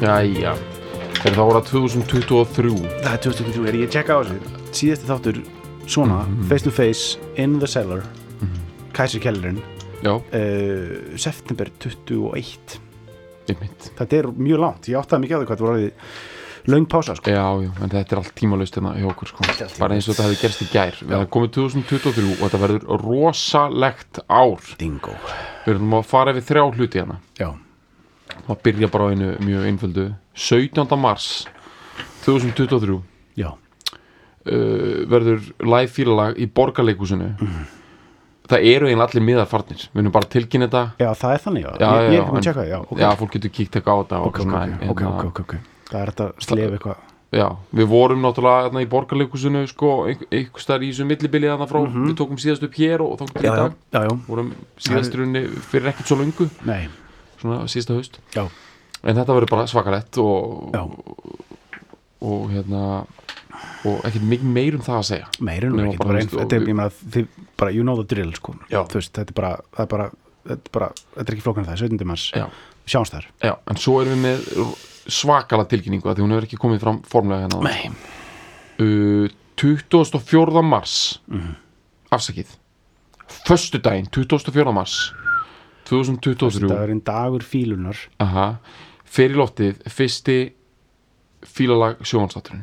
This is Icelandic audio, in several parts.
Jæja. Er það að 2023 Það er 2023, er ég að checka á þessu? Síðasti þáttur svona, Mhm. face to face in the cellar Kæsir Kellerinn Já, uh, september 21 einmitt. Þetta er mjög langt, ég áttaði mikið á því hvað þetta voru orðið löng pása sko. Já, já, en þetta er allt tímalaust hérna hjá okkur sko. Bara eins og þetta hefði gerst í gær. Við erum komið 2023 og þetta verður rosalegt ár. Dingo Við erum að fara yfir þrjá hluti hérna. Já, Það byrja bara á einu mjög einföldu. 17. mars 2023 já, uh, verður live fílalag í borgarleikusinu Það eru eiginlega allir miðar farnir. Við erum bara að tilkynna þetta. Já, það er þannig já. Já, já, ég er komið að checka það, já, fólk getur kíkt ekki á þetta og Ok, svona, ok, en- ok, en ok, ok, Það er þetta að slefa eitthvað. Já, við vorum náttúrulega hérna, í borgarleikusinu sko, einhver staðar í þessu millibili frá, við tókum síðast upp hér og þá í Mhm. Já, já, dag, vorum síðasturunni fyrir ekkert svo löngu, nei, svona síðasta haust. Já, en þetta verður bara svakalett og, já. og hérna og ekkert mikið meir um það að segja. Meirinn Nema ekki, bara, bara, og þetta er, þið, bara, you know the drill, sko. Veist, þetta er bara, það er bara, þetta er bara, þetta er ekki flókan það, 17. mars. Já, Sjáumst þar. Já, en svo erum við með svakala tilkynningu að því hún hefur ekki komið fram formlega hérna Nei, uh, 24. mars. Mhm. afsakið. Föstudaginn, 24. mars 2023 dagurinn dagur fílunar. Aha. fer í loftið fyrsti fílalag sjónvansátturinn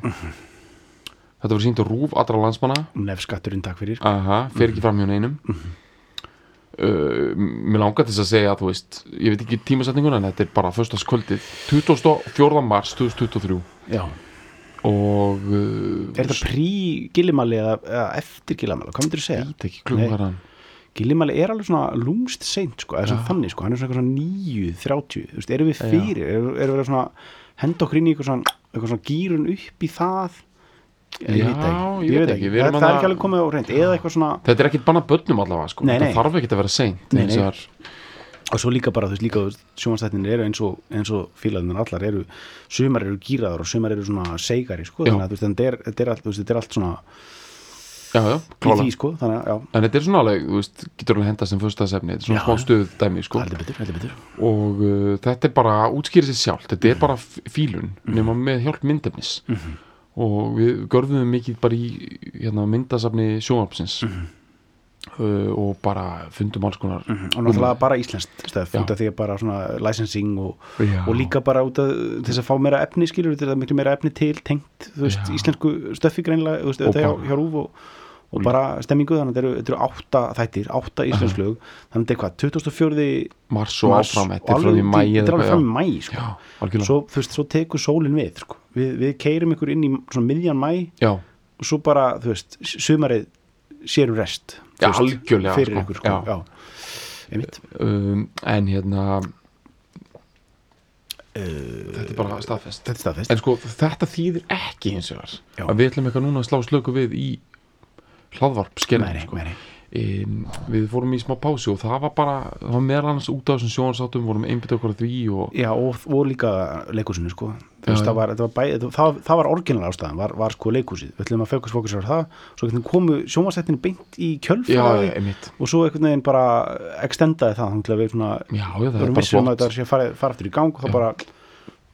þetta var sínt á rúf allra landsmanna. Nefskatturinn, takk fyrir. Aha, fer ekki fram hjá neinum. Uh, mér langar þess að segja að þú veist, ég veit ekki tímasetninguna en þetta er bara föstaskvöldið 24. mars 2023 Já, og uh, er þetta prí-gillimali eða, eða eftir gillimali, hvað myndir þú segja? veit ekki Nei. hvað hann Gillimali er alveg svona lúmst seint sko, eða svona þannig sko, hann er svona eitthvað svona 9, 30 þú veist, erum við fyrir, erum, erum við svona henda okkur inn í eitthvað svona, eitthvað svona gýrun upp í það? Ég Já, veit ekki, ég veit ekki, það, það er að- ekki alveg komið á reynd eða eitthvað svona, þetta er ekkit bannað börnum allavega sko. Þetta þarf ekki að vera seint. Nei, nei. er- og svo líka bara þú veist líka sjónastættinir eru eins og, og fílaðinir allar eru, sumar eru gýraðar og sumar eru svona seigari sko, þannig að þetta er, er, er allt svona já, já, í því sko, þannig en þetta er svona alveg, þú veist, getur alveg henda sem fyrstaðsefni, þetta er svona smá stöð dæmi sko. betur, betur. Og uh, þetta er bara útskýrið sér sjálf þetta Mhm. er bara f- fílun nema með hjálp myndefnis. Og við görfum mikið bara í hérna, myndasafni sjónvarpsins. Mhm. Uh, og bara fundum alls konar og náttúrulega bara íslenskt Já. út af því að bara svona licensing og, og líka bara út af þess að fá meira efni skilur þetta miklu meira efni til tengt veist, íslensku stöffi greinlega veist, Og þetta hjá, bara- hjá Rúf og, og bara stemmingu þannig að þetta eru, eru átta þættir, átta íslensk lög. Þannig að þetta er hvað, 2004 mars og áfram, þetta er alveg fram í mæ sko. já, svo, veist, svo tekur sólin við sko. við, við keirum ykkur inn í svona miðjan mæ já, og svo bara, sumarið sérum rest veist, algjörlega, fyrir sko. ykkur sko. Já. já. Einmitt. um, en hérna Uh, þetta er bara staðfest þetta er staðfest en sko þetta þýðir ekki eins og þar að við ætlum eitthvað núna að slá slöku við í hlaðvarp Nei, skerðin nei, sko. Um, við fórum í smá pásu og það var bara það var meðal annars út af þessum sjónarsátum vorum einbytt okkur að því og Já, og, og líka leikhúsinu sko. Já. það var, það var, það, var, það var orginal ástæðan, var, var sko leikhúsið við ætlum að fókus fókus á það svo komu sjónvarsættinu beint í kjölfræði og svo einhvern veginn bara extendaði það þannig að við svona já, það er erum vissum að flott þetta sé að fara, fara aftur í gang og það Já. bara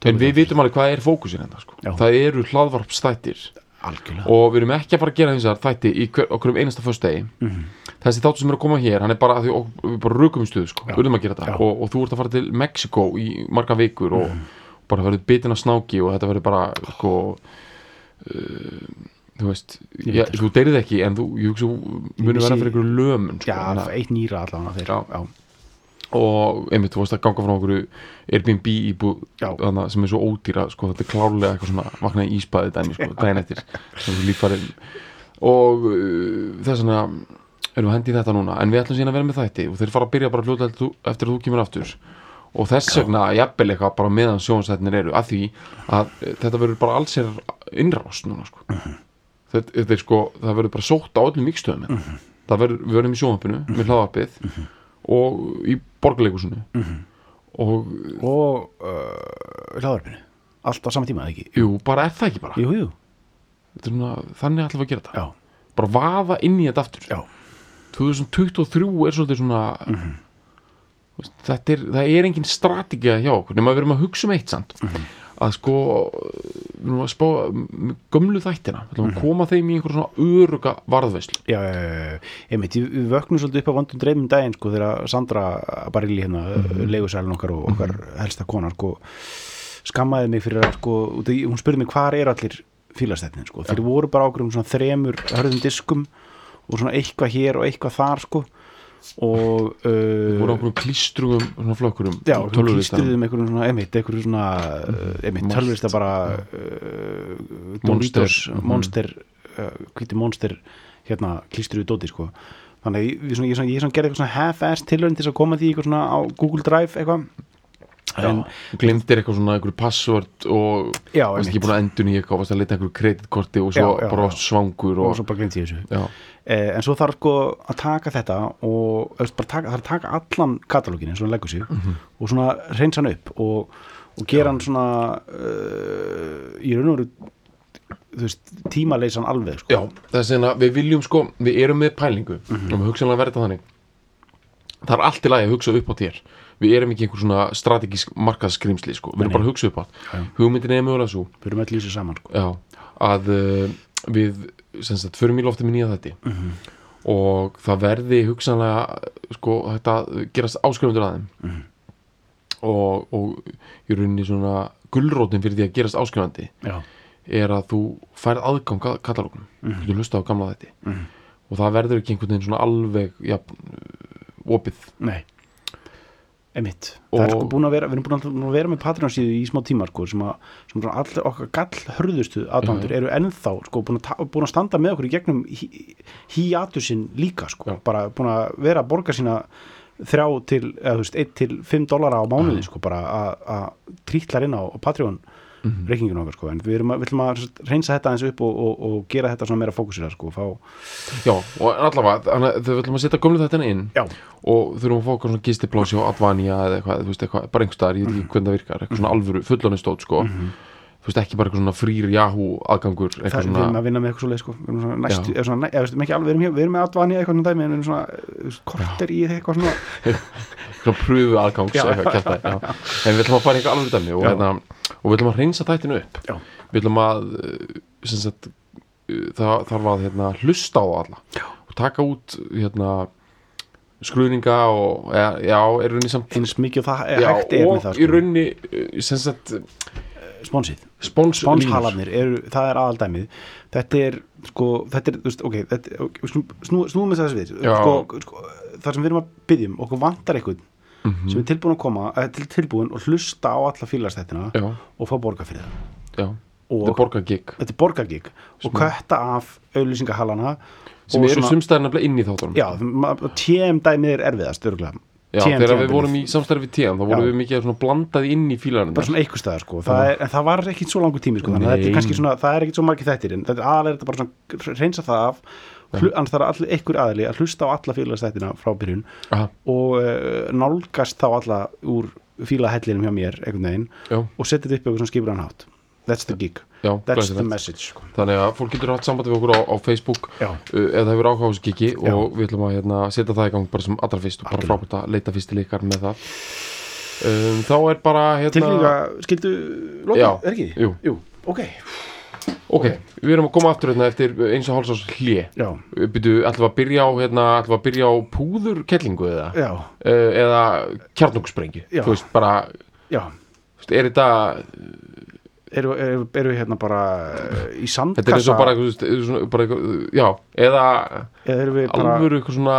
en við vitum alveg hvað er fókusin þetta sko. Já. það eru hlaðvarpstættir algjörlega. Og við erum ekki að fara að gera þessar þætti í hver, okkur um einasta föstudegi. Mhm. þessi þáttu sem er að koma hér hann er bara, að því, og, við bara rökum í stuðu sko, Já. urðum að gera þetta. Og, og þú ert að fara til Mexiko í marga vikur og bara verður bitin að snáki og þetta verður bara sko uh, þú veist Ég það, þú deyrið ekki en þú, ég hugsa, munir vera fyrir ykkur lömun sko, Já, eitt nýra allavega þeir Já. já. Og einmitt, þú veist að ganga frá okkur Airbnb þarna, sem er svo ódýra, sko, þetta er klárlega eitthvað svona vaknaði í íspaði dæmi, sko, daginn eftir sem þú líffarinn og uh, þess vegna erum við hendi í þetta núna, en við ætlum síðan að vera með þætti og þeir fara að byrja bara fljóta eftir að þú kemur aftur. Og þess vegna jafnvel eitthvað bara meðan sjónstættinir eru að því að þetta verður bara alls er innrás núna sko. þetta, þetta er sko, það verður bara sótt á öllum mikstöðum mm það verður, við verðum í sjónvarpinu með hlaðvarpið og í borgarleikusinu og og uh, hlaðarpinu allt á sama tíma, eða ekki? jú, bara er það ekki bara? Jú, jú, svona, þannig ætlum við að gera þetta. Já, bara vaða inn í þetta aftur. Já. 2023 er svolítið svona Mhm. uh, Þú veist, þetta er, það er engin strategið hjá okkur nema við erum að hugsa um eitt samt að sko að spá gömlu þættina ætlum að koma þeim í einhver svona öruga varðveislu. Já, einmitt, við vöknum svolítið upp á vandum dreifum daginn sko þegar Sandra Barilli hérna, mm -hmm. leigusælun okkar og okkar helsta konar sko skammaði mig fyrir að sko, hún spurði mig hvar er allir fílastætnin sko, þeir voru bara á okkur um svona þremur hörðum diskum og svona eitthvað hér og eitthvað þar sko og uh, okkur klístrugum svona flokkurum Já, klístruðum einhverjum svona, einmitt, einhverjum svona, uh, einmitt, Monster. tölvista bara uh, Monster. Doritos, Mhm. Monster, uh, hvíti Monster, hérna, klístruðu dóti, sko. Þannig að ég, ég, ég svona gerði eitthvað svona half-ass tilhörn til að koma því eitthvað svona á Google Drive eitthvað. En, Já, glemdir eitthvað svona einhverju password og varst ekki búin að endun í eitthvað varst að leita einhverju kreditkorti og svo Já, já, bara já. svangur og og, svo bara glemdi ég þessu. Eh, en svo þarf sko að taka þetta og taka, þarf að taka allan katalógin eins og hann leggur sig Mhm. og svona reynsa hann upp og, og gera hann svona uh, í raun og veru tímaleysan alveg sko. já, þess vegna við viljum sko, við erum með pælingu Mhm. og við hugsanlega verða þannig það er allt í lagi að hugsa upp á þér við erum ekki einhver svona strategísk markaðskrimsli sko, við erum bara að hugsa upp á Já. hugmyndin er mögulega svo við erum öll lýsið saman sko. já, að uh, við sagt, förum í lofti með nýja þetta Mhm. og það verði hugsanlega sko, þetta gerast áskrifundur að þeim. Mhm. og, og í rauninni svona gullrótin fyrir því að gerast áskrifandi er að þú færð aðgang að katalógnum. Mhm. þú hlusta á gamla þetta og það verður ekki einhvern veginn svona alveg ja, opið. Nei emitt, það er sko búin að vera við erum búin að, vera með Patreon síðu í smá tíma sko, sem að, sem að allir okkar gall hörðustu aðdándur eru ennþá sko, búin, að, búin að standa með okkur í gegnum hí- híatusinn líka sko, Já. bara búin að vera að borga sína þrjá til, eða þú veist, 1 til 5 dollara á mánuði sko, bara að- að trítlar inn á Patreon Mhm. reikningin okkar sko, en við erum að, að reynsa þetta eins upp og, og, og gera þetta svona meira fókusir sko, fá, já, og allavega, þau ætlum að setja gömlu þetta inn já, og þurfum að fá eitthvað svona gistiplási á Advania eða eitthvað, þú veist, eitthvað, bara einhverstaðar, ég veit ekki hvernig það virkar eitthvað svona alvöru, fullonistótt, sko þú veist, ekki bara eitthvað svona frýr Yahoo aðgangur, það, eitthvað við erum svona að vinna með eitthvað svo leið sko. við erum svona næstu, Já. eða svona, eða, veist, ekki alveg, við erum, hér, við erum með Advani eitthvað svona dæmi en við erum svona korter í eitthvað svona svona pröfu aðgangs Já. eitthvað, kjafta, já. en við ætlum að fara eitthvað alveg dæmi og, Já. hérna, og við ætlum að reynsa þættinu upp Já. við ætlum að sem sagt, það þarf að hérna, hlusta á alla Já. og taka út hérna, skruðninga og ja, já, er rauninni samt eins mikið og það er já, hægt er og með það í sko. rauninni uh, sem sagt sponsið, eru, það er aðaldæmið. Þetta er sko, þetta er, ok, þetta, ok, snú, snú, snúum við þess við. Já. sko, sko, það sem við erum að byggjum okkur vantar eitthvað Mhm. sem er tilbúin að koma, eh, til, tilbúin og hlusta á alla fílastættina já, og fá borga fyrir það. Já, og þetta er er borgagík og kötta af auðlýsingahalana sem eru sumstæðin nefnilega inn í þáttunum. Já, ma- TM dæmið er erfiðast örgulega Já, TM þegar við tímabilið. vorum í samstæði við TM þá vorum við mikið blandað inn í fílarinn bara svona einhver staðar sko. Það er, en það var ekki svo langur tími sko þannig að þetta Nei. er svona, það er ekki svo margir þættir en þetta er aðalega þetta bara svona reynsa það af. Hlu, annars það er allir einhver aðli að hlusta á alla fílastættina frá byrjun Aha, og uh, nálgast þá alla úr fílahellinum hjá mér og setja þetta upp eitthvað svona skipur hann hátt that's the gig, já, that's the message sko. þannig að fólk getur hatt samband við okkur á, á Facebook já, uh, það hefur áhuga á þessu Já. og við ætlum að hérna, setja það í gang bara sem allra fyrst og bara frábært að leita fyrst til ykkar með það. Um, þá er bara hérna, tilfinninga skildu loka, er ekki? jú. jú, ok, ok, við erum að koma aftur hérna eftir eins og hálsás hlje já, Byrju, ætlum að byrja á hérna, ætlum að byrja á púðurkellingu eða, uh, eða kjarnungsprengju Já. þú veist, bara, já. Þú veist, er þetta eru, eru, eru hérna bara uh, í þetta er sandkassa og bara, svona, bara eitthvað, já, eða eða eru við bara, alvöru eitthvað svona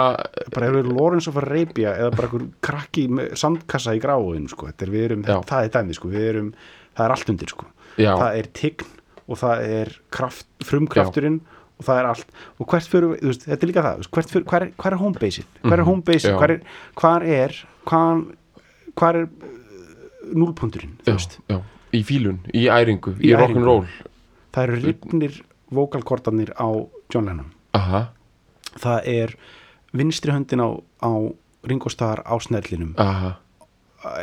bara eru við Lawrence of Arabia eða bara einhver krakki sandkassa í gráin sko. er við erum, Já. það er dæmi sko. við erum, það er allt undir sko. já, það er tign og það er kraft, frumkrafturinn og það er allt og hvert fyrir veist, þetta er líka það hvert fyrir, hvar er, hvar er homebaseið hvar er Mhm, homebaseið, já. hvar er hvar er, hvar er uh, núlpunturinn, þú já, veist já, í fílun, í æringu í, Í rock'n'roll. Það eru ripnir vokalkortarnir á John Lennon. Aha, það er vinstri höndin á, á Ringo Starr á snellinum. Aha,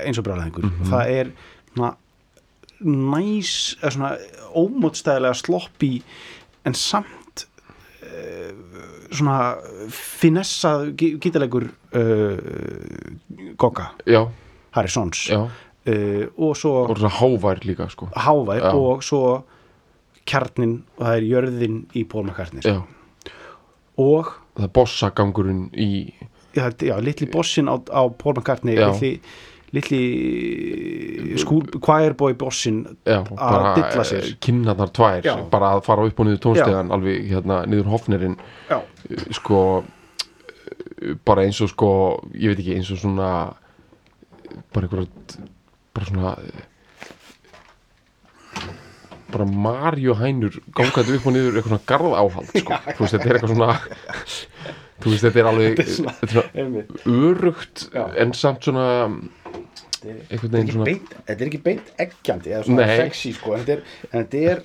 eins og brálaðingur Mhm. það er svona næs eða svona ómótstæðilega sloppi en samt svona finessað gítarleikur uh, Gokka já, Harrisons já uh, og svo og hávær líka sko hávær Já. og svo kjarnin og það er jörðin í McCartney já, og það er bossagangurinn í já, já, litli bossin á, á Já. litli, litli skúl, choirboy bossin já, bara dilla sér. kinnarnar tvær Já. bara að fara upp og niður tónstegan alveg hérna niður hofnerinn já, sko bara eins og sko ég veit ekki eins og svona bara einhverja bara svona bara Mario hænur gangandi upp og niður eitthvað svona garð áhald sko. þú veist þetta er eitthvað svona þú veist þetta er alveg Þetta örugt en samt svona Þetta er- þetta er ekki beint, þetta er ekki beint eggjandi eða svona sexy sko. En þetta er, en þetta er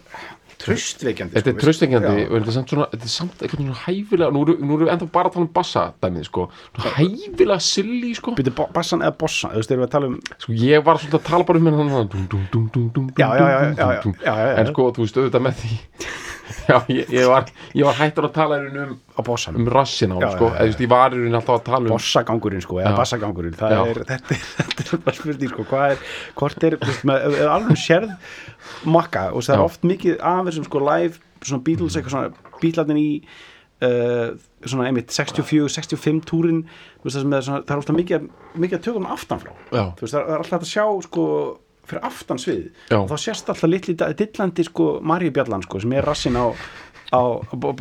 tröstveikjandi Þetta er sko, tröstengjandi já. og þetta er samt svona, þetta er samt eitthvað svona hæfilega, nú erum við ennþá bara að tala um bassa dæmið, sko, hæfilega silly, sko, Byrju, bassan eða bossan, þú veist, erum við tala um sko ég var svolítið að tala bara um hennan já, dum, já, já, já. en sko, þú veist, auðvitað með því já, ég, ég var ég var hættur að tala um, um rassin á hann, sko, eða þú veist, ég var í raun alltaf að tala um bossagangurinn sko, eða bassagangurinn er, þetta er, þetta er bara spurning sko, hvað er, hvort er, ef alveg sérð makka og það er oft mikið af þessum sko live, svona Beatles eitthvað svona, Beatlarnir í uh, svona einmitt 64, 65 túrin, þú veist það sem er svona, það er ofta mikið, mikið að tökum aftan frá Já. þú veist, það er er alltaf að sjá sko fyrir aftan svið og þá sést alltaf litli dillandi sko Maríu Bjallan sko sem er rassin á á,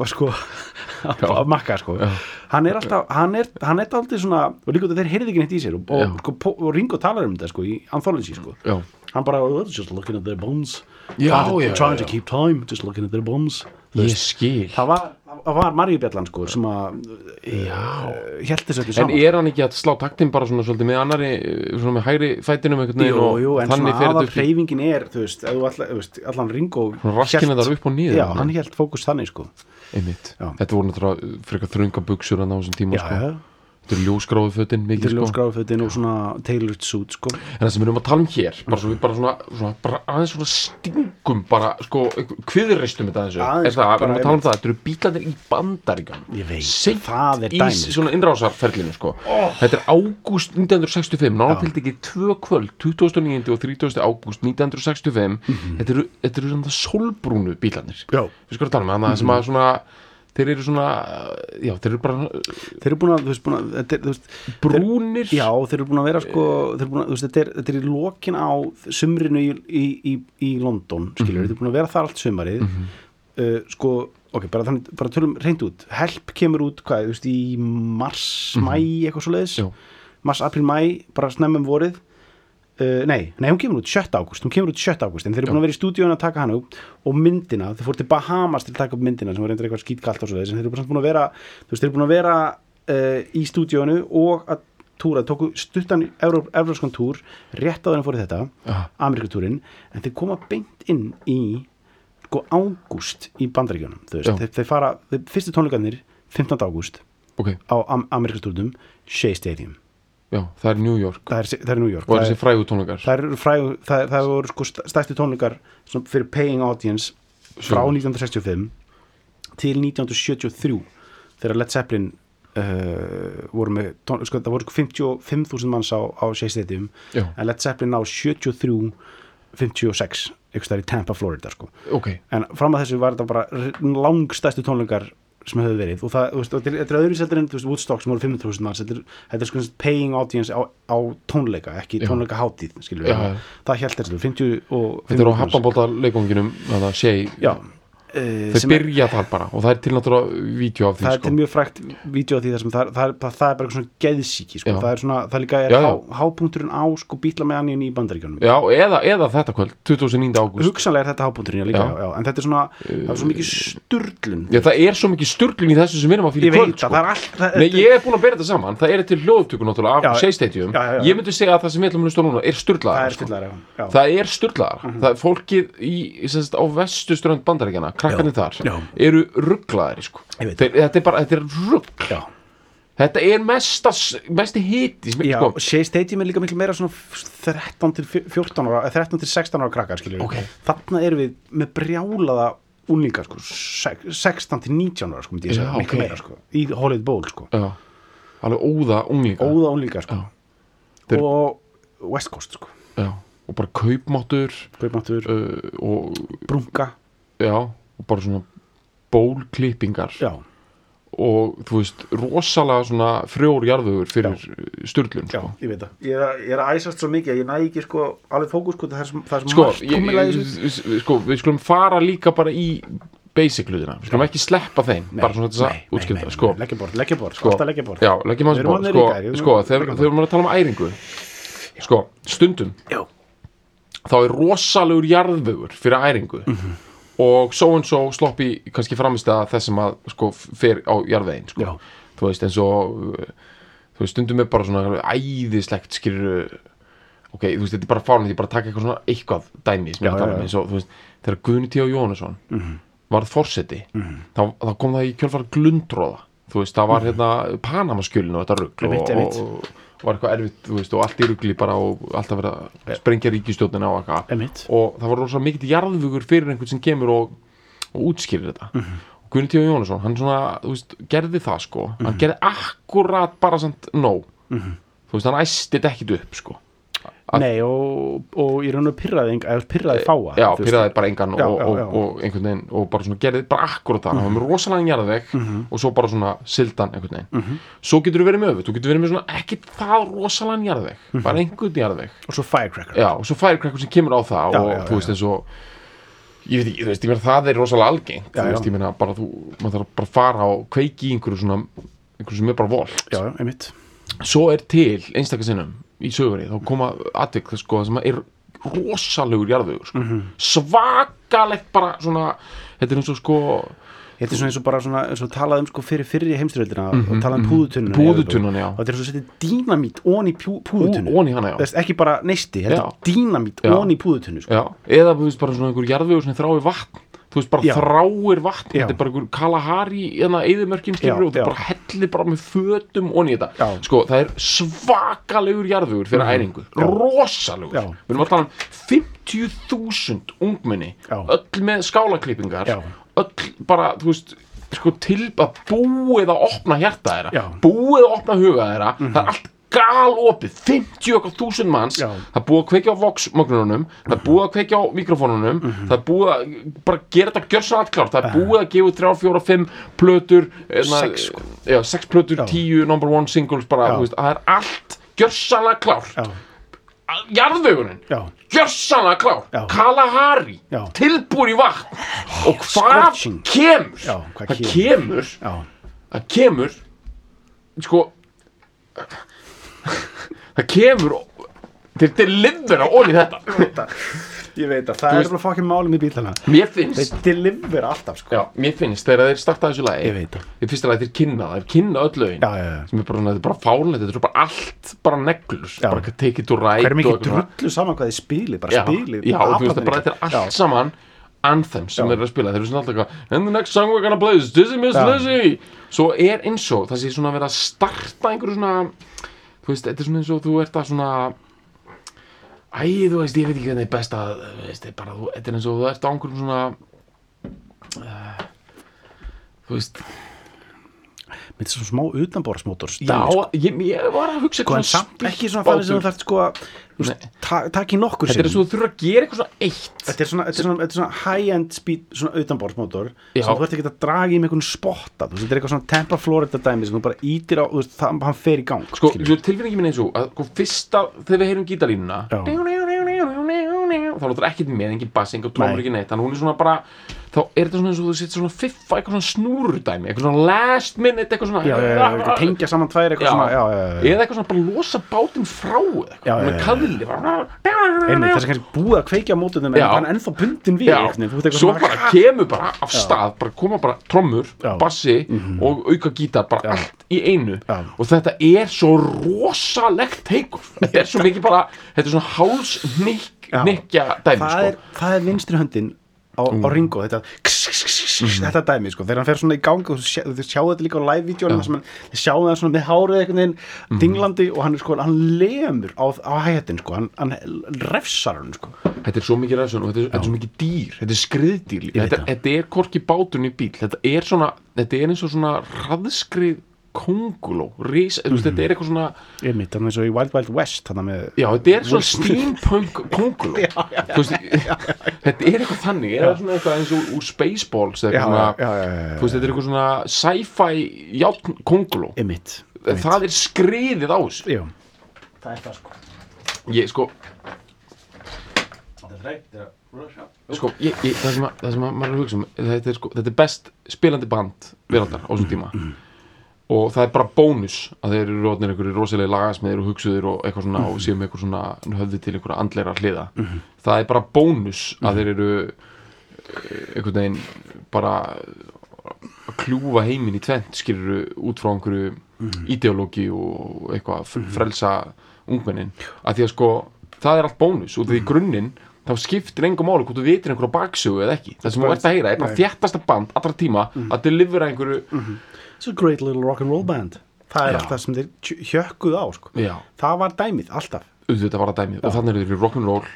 sko á, á makka sko. Já. hann er alltaf, hann er, hann er aldrei svona og líka þeir heyrði ekki neitt í sér og, Já. og, sko, po- og Ringo talar um þetta sko í Anthology sko. Já, hann bara, oh, just looking at their bones. Já, trying, to, trying to keep time, just looking at their bones. Ég skil. Það var, það var Maríu Bjallan sko sem að held þessu öllu en saman. er hann ekki að slá taktin bara svona svolítið með annari, svona með hægri fætinum Jú, og jú, en þannig svona þetta í hreyfingin er, þú veist, allan, Ringo hélt- þar upp og niður, Já, hann. held fókus þannig, sko. Einmitt, þetta voru náttúrulega frekar þrönga buksur hann á þessum tíma, sko þetta er ljósgráðu fötin þetta mikið, sko ljósgráðfötin og svona tailored suit, sko en það sem við erum að tala um hér bara svo við bara svona, svona bara aðeins svona stingum bara sko kviðurreistum þetta þessu Aðeins, er það, við bara erum að tala um það, þetta eru bílandir í bandaríkan Ég veit, Seint það er í dæmið, sko. svona innrásarferlinu sko þetta er ágúst 1965 nána til ekki tvö kvöld 29. og 30. ágúst 1965 þetta eru, þetta eru svona solbrúnu bílandir Mhm. Já. við skoðum að tala með hann það sem að svona þeir eru svona, já, þeir eru bara Þeir eru búin að, veist, búin að, þú veist brúnir. Já, þeir eru búin að vera, sko, þeir eru búin að, veist, þetta er, þetta er í lokin á sumrinu í, í, í, í London, skilur, Mhm. þeir eru búin að vera þar allt sumarið. Uh, sko, ok, bara þannig, bara tölum reynd út, help kemur út, hvað, þú veist, í mars, mæ, eitthvað svo leiðis mars, april, mæ, bara snemmum vorið Uh, nei, nei, hún kemur út 7. ágúst hún kemur út 7. ágúst, en þeir eru búin að vera í stúdíun að taka hana upp og myndina, þeir fóru til Bahamas til að taka upp myndina sem var reyndir eitthvað skýtkalt og svo þess en þeir eru búin að vera, veist, þeir búin að vera uh, í stúdíunu og að túra, tóku stuttan evróskan túr, rétt á þeirra fóru þetta Já. Amerikatúrin, en þeir koma beint inn í sko ágúst í Já. þeir, þeir fara þeir, fyrstu tónleikarnir 15. ágúst ok, á am Amerikatúrdum Shea Stadium, já, það er New York það er, það er New York og Það er- þessi frægu tónleikar það eru fræg, það, það voru sko st- stærstu tónleikar fyrir paying audience frá Sure. 1965 til 1973 þegar Led Zeppelin uh, voru með tón, sko, það voru sko 55.000 manns á, á Já. en Led Zeppelin á 73 56, eitthvað stær í Tampa, Florida sko. ok, en fram að þessu var þetta bara langstærstu tónleikar sem hefur verið og það, veist, þetta er- þetta er öðru seldur en veist, Woodstock sem voru 500.000 manns þetta er, þetta er sko paying audience á, á tónleika, ekki Já. tónleika hátíð skilur við, já. það held þessu 50 og þetta er á 500 manns. hafnabólta leikonginum það sé, uh, þeir byrja þar bara og það er til náttúrulega vídeo af því það er sko. til mjög frækt vídeo af því það sem það, það, það, það er bara svona geðsíki sko. Það er svona, það líka er há, hápunkturinn á sko bíla með hann í bandaríkjunum já, eða, eða þetta kvöld 29. ágúst hugsanlega er þetta hápunkturinn já, líka, Já. já. En þetta er svona, það er svo mikið sturlun já, það er svo mikið sturglun í þessu sem við erum að fyrir kvöld sko. er það, Nei, ég er búin að bera þetta saman, það er til hljóðtöku náttúrulega af Shea Krakkarnir þar já. eru rugglaðari sko. Þetta er bara, þetta er rugg þetta er sem, Já, sko, Stadium er líka miklu meira svona 13 til 14 ára, eh, 13 til 16 ára krakkar skilur Ok. þarna erum við með brjálaða úlinga sko, sek- 16 til 19 ára sko, myndi ég segja, miklu ok. meira sko, í Hollywood Bowl sko, já, alveg óða unglinga. Óða úlinga sko, Þeir- og West Coast sko, já, og bara kaupmáttur kaupmáttur, uh, og brunga, já, og bara svona bólklippingar. Já, og þú veist, rosalega svona frjór jarðugur fyrir styrlun já, sko. ég veit það, ég er, að, ég er að æsast svo mikið að ég næ ekki sko, alveg fókus sko, það sem- það sem sko, margt ég, sko, við skulum fara líka bara í basic hlutina, við skulum ekki sleppa þeim bara svona þess nei, að útskipta nei, sko, nei, leggjabord, sko, alltaf leggjabord já, leggjum bór orðnir sko, ríkar, ég- sko, þegar við erum að tala um æringu sko, stundum já, þá er rosalegur jarðvegur fyrir æringu. Mhm. Og so and so sloppi kannski framist að þess sem að sko fer á jarðvegin sko. Þú veist eins og uh, þú veist stundum er bara svona æðislegt skilur ok, þú veist þetta er bara fárnið, ég bara taka eitthvað svona eitthvað dæmi sem ég er Já, að tala um. eins og þú veist, þegar Guðni T. Jóhannesson varð forseti þá, þá kom það í kjölfara glundróða þú veist, það var hérna Panamaskjölin og þetta rugg og, og, og var eitthvað erfitt, þú veist, og allt í ruggli bara og alltaf verið að sprengja ríkistjóðina og eitthvað. Og það var rosa mikið jarðvugur fyrir einhvern sem kemur og, og útskýrir þetta. Mhm. og Gunni T. Jónsson, hann svona, þú veist, gerði það sko, Mhm. hann gerði akkurat bara samt nóg. Þú veist, hann æsti þetta ekkit upp sko. Að- nei, og, og ég raun og pyrraði, pyrraði fáa já, pyrraði bara engan Já, og, já, já. Mhm. og einhvern veginn og bara svona gerði bara akkurat það, hann var með rosalega jarðveg og svo bara svona sildan einhvern veginn. Mhm. svo getur þú verið með öfut, þú getur verið með svona ekki það rosalega jarðveg, Mhm. bara einhvern jarðveg og svo firecracker. Já, og svo firecracker sem kemur á það og þú veist eins og ég veit ekki, þú veist, ég meina það er rosalega algengt þú veist, ég meina bara þú, maður þarf bara fara og kveiki í einhverju svona einhverju sem er bara volt. Já, já, einmitt. Svo er til einstakar sinnum í sögurinn, þá koma atvik sko, sem er rosalegur jarðvegur sko. Mhm. svakalegt bara svona þetta er eins og sko Þetta er svona eins og bara svona, og talað um sko fyrir fyrri heimstyrjöldina og talað um púðutunnuna Púðutunnan, já. og þetta er svo setið dínamít ón í pú, púðutunnu ón í hana, já. Þess, ekki bara neisti, þetta er dínamít ón í púðutunnu sko. Já, eða þú veist bara svona einhver jarðvegur sem þráir vatn þú veist bara Já. þráir vatn Já. þetta er bara einhver Kalahari eða eðimörkin skilur Já, og já. bara hellir bara með fötum onni í þetta. Mhm. sko það er svakalegur jarðvegur fyrir æringu, rosalegur við erum tala um 50.000 ungmenni, Já. öll með skálaklippingar öll bara, þú veist sko til að búið að opna hjarta þeirra. Mhm. búið að opna huga þeirra það er allt galopið 50 okkar þúsund manns Já. það er búið að kveikja á Vox-mögnunum það er búið að kveikja á mikrofónunum Mhm. það er búið að bara gera þetta gjörsan allt klárt það er búið að gefa út þrjá, fjóra, fimm plötur hérna, Sex, sko. já, sex plötur, Já. tíu number one singles bara, veist, það er allt gjörsanlega klárt Já, jarðvegunin, já, gjörsanlega klár Já. Kalahari, Já. tilbúin í vatn og hvað Scorching. kemur Já, hvað það kemur já, það kemur sko það kemur til deliver á onni þetta. Ég veit að það. Er bara fokkið málum í bílana mér finnst Þeir deliver alltaf sko. Já, mér finnst þegar þeir starta þessu lagi Ég veit það. ég finnst að þeir kynna það, þeir kynna öll lögin Já, já, já. sem er bara, þetta er bara fálnett, þetta er bara allt bara neglur, bara it to right Hver er mikið drullu saman hvað þið spilið bara já, spilið já, þú veist, það bara þetta er allt saman anthems sem þeir eru að spila. Þeir eru svona alltaf eitthvað and the next song we're gonna play is Dizzy Miss. Lizzy. Svo er eins og það sé svona verið að starta einhverju svona þú veist, þetta er svona eins og þú ert að svona æ, þú veist, ég veit ekki hvernig er best að veist, bara, þú, þetta er eins og þú ert á einhverjum svona uh, þú veist Með svona smá utanbórsmótors já, ég, ég var að hugsa Sko samt ekki svona fannir sem þú þarft sko að þú veist, ta- Takk í nokkur þetta er og þú þurfa að gera eitthvað svona eitt. Þetta er svona, þetta er svona, þetta er svona high-end speed svona utanbórsmótor sem þú ert ekki að draga í með einhvern spotta þú veist, þetta er eitthvað svona Tampa Florida dæmi sem þú bara ítir á, þú veist, það, hann fer í gang sko, tilfinningi minn eins og að sko, fyrsta, þegar við heyrum gítarlínuna Já. þá lótur ekkert með, engin bass, engin Nei. ekki neitt þá er þetta svona eins og þú setur svona fiffa, eitthvað svona snúrudæmi eitthvað svona last minute, eitthvað svona Já, eitthvað tengja saman tvær eitthvað svona eða eitthvað svona bara losa bátinn frá eitthvað, með kaðli Einmitt, þess að kannski búið að kveikja mótunum en hann ennþá bundin við eitthvað svo bara kemur bara af stað, bara koma bara trommur, Já. Mhm. bassi og auka gítar, bara allt í einu. Og þetta er svo rosalegt teikoff, þetta er svo mikið bara þetta er svona háls Já. nikkja dæmi það sko. er, það er vinstri höndin á, á ringo þetta kss, kss, kss, kss, þetta dæmi sko, þegar hann fer svona í gang og sjá- þú sjáu þetta líka á live-vídeónum þið sjáu það svona með hárið einhvern veginn Mhm. dinglandi og hann sko, hann lemur á, á hættin sko, hann, hann refsar hann sko. Þetta er svo mikið ræðsson og þetta er, þetta er svo mikið dýr Þetta er skriðdýr þetta, þetta er korki báturinn í bíl Þetta er svona, þetta er eins og svona hraðskrið konguló ris, mm Mhm. veist, þetta er eitthvað svona Einmitt, hann er svo í Wild Wild West með, Já, þetta er svona steampunk konguló Þú veist, Þetta er eitthvað þannig Er eitthvað eins og úr Spaceballs þetta er eitthvað svona sci-fi játn konguló Það er skriðið á þessu. Já. Það er það sko. Ég, sko, sko ég, ég, það, sem að, það sem að maður er að hugsa um þetta er, sko, þetta er best spilandi band veraldar á þessum tíma og það er bara bónus að þeir eru rótnir einhverju rosalega lagasmiðir og hugsuðir og eitthvað svona og séum eitthvað svona höfði til einhverja andleira hliða. Það er bara bónus að þeir eru eh, einhvern veginn bara að kljúfa heiminn í tvent skiluru út frá einhverju ideológi og eitthvað að frelsa ungmennin. Að því að sko það er allt bónus og því í grunninn þá skiptir engum máli hvort þú vitir einhverju baksögu eða ekki. Það sem þú ert að heyra er bara þjættasta band allra tíma að delivera einhverju It's a great little rock'n'roll band það er Já. alltaf sem þeir hjökkuðu á sko. já, það var dæmið, alltaf auðvitað var það dæmið og þannig eru þeir í rock'n'roll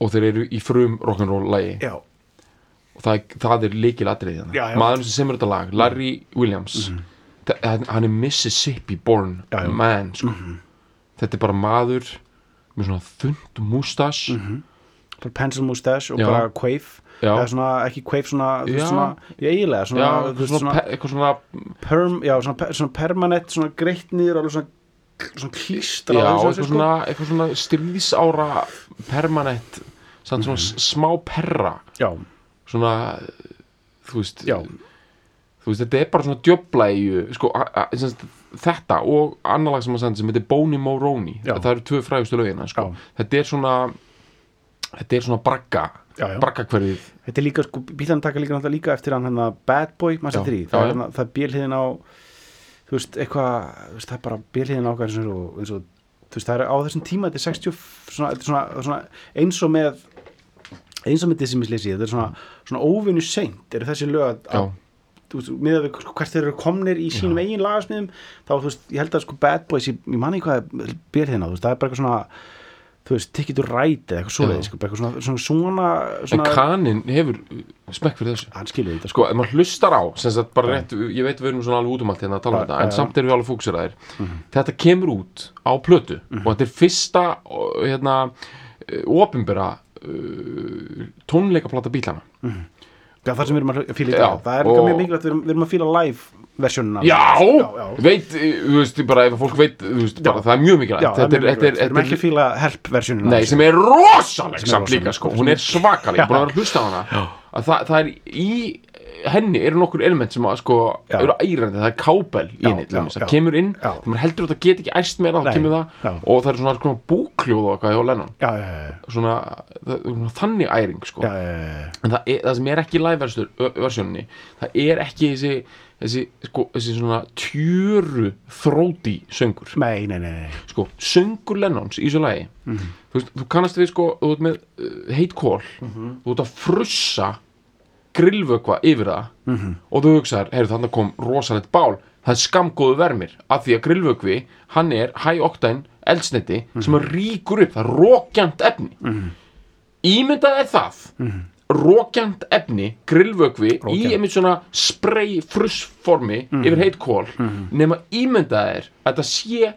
og þeir eru í frum rock'n'roll lagi já, og það, er- það er líkil atriði Já, já. maðurinn sem semur þetta lag, Larry Williams mm hann er Mississippi born Já, já. man sko. þetta er bara maður með svona þund mústas bara pencil mustache og Já. bara quaif. Eða svona, ekki quaif svona, svona eiginlega, svona, svona, svona, perm, já, permanent svona greitt niður, alveg svona klístra þessu, eitthvað svona, stríðsára permanent svona Mhm. smá perra. Já, svona, þú veist þú veist, þetta er bara svona djöblæju sko, a, a, sem sagt, þetta og annar lag sem að senda sem heitir Boney Moroni. Það eru tvö frægustu lögina sko. Þetta er svona þetta er svona bragga Já, já. bragga hverfið þetta er líka, sko, bílan taka líka náttúrulega líka eftir hann hérna Bad Boy, maður Já, settir í já, það já. er, hérna- það er bílhiðin á þú veist, eitthvað, það er bara bílhiðin á okkar eins og, eins og þú veist, það er á þessum tíma, þetta er 60 svona, þetta svona, svona eins og með eins og með dissimisleysið, þetta er svona, svona óvinnu seint, eru þessi lög að, já, með við sko, hvert þeir eru komnir í sínum eigin lagasmiðum þá, þú veist, ég held að sko Bad Boys ég, ég manni hvað hérna, þú veist, það er bara eitthvað svona þú veist, Ticket to Ride eða eitthvað svoleiðis, Já. sko, eitthvað svona, svona, svona, en svona kanin hefur smekk fyrir þessu. Hann skilur þetta, sko sko, ef maður hlustar á sem sagt bara rétt, ég veit við erum svona alveg út um allt hérna að tala um þetta, en samt erum við alveg fókuseraðir þetta kemur út á plötu og þetta er fyrsta uh, hérna, ofinbera uh, tónleikaplata bílana Já, það sem við erum að fíla í Já, dag, það er líka og- mjög mikilvægt, við erum, við erum að fíla live versjónuna Já, já, já. veit, þú veist, bara ef fólk veit, þú veist, bara, það er mjög mikilvægt. Já, er er, er, við erum ekki er, að fíla help versjónuna nei, sem er rosaleg Sem er samt líka, sko, hún er svakaleg, búin að vera að hlusta á hana. Að það, það er í henni eru nokkur element sem að, sko, Já. eru ærandi, það er kábel í henni, það kemur inn maður heldur að það get ekki æst meira, þá kemur það. já. og það er svona, svona búkljóð og eitthvað hjá Lennon. Já, já, já, svona, svona þannig æring, sko. Já, já, já, já. en það, er, það sem er ekki í live versjóninni það er ekki þessi þessi, sko, þessi svona tjöru þróti söngur. Nei, nei, nei, sko, söngur Lennons í þessu lagi þú, veist, þú kannast við sko þú ert með uh, heit kól þú ert að frussa grillvökva yfir það. -hmm. og þú hugsaðar, heyrðu þannig kom rosalegt bál. Það er skamgóðu vermir af því að grillvökvi, hann er high octane eldsniti sem að ríkur upp. Það er rókjant efni. -hmm. ímyndað er það. -hmm. rókjant efni grillvökvi í einmitt svona spray frussformi yfir heit kól nema ímyndað er að þetta sé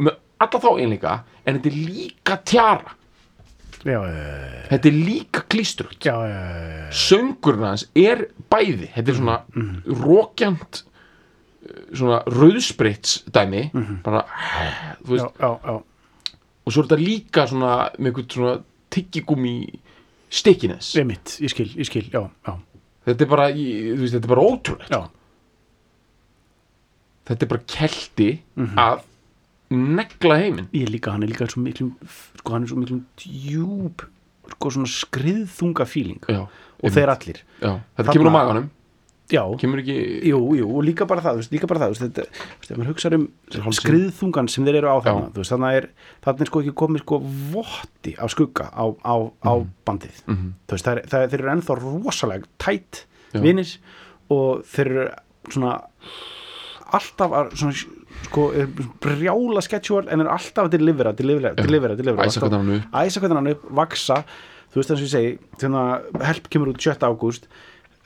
með alla þá einleika en þetta er líka tjara Já, þetta er líka já. söngurinn hans er bæði þetta er svona mm rókjant svona rauðsprits dæmi bara þú veist, já, já, og svo er þetta líka svona með eitthvað svona tyggigúmi stikkiness Ég skil, ég skil, já, já, þetta er bara, þetta er bara ótrúlegt. Já. þetta er bara kelti að negla heiminn. Ég líka, hann er líka svo miklum, sko, hann er svo miklum djúb, sko, svona skriðþunga fíling já, og þeir allir. já, þetta Þarna- kemur á maganum. Já, kemur ekki jú, jú, og líka bara það, veist, líka bara það, veist, þetta, veist, ef maður hugsa um skriðþungan sem þeir eru á þarna, veist, þannig er, þannig er sko ekki komið sko votti af skugga á, á, á bandið, Mhm. þú veist, það er, það þeir eru ennþá rosalega tætt, Já. vinir og þeir eru svona alltaf að svona, sko, brjála sketchual en er alltaf að delivera, delivera, delivera, delivera Æsa hvernig hann upp. æsa hvernig hann upp, vaksa þú veist það sem ég segi, þegar Help kemur út 7. ágúst,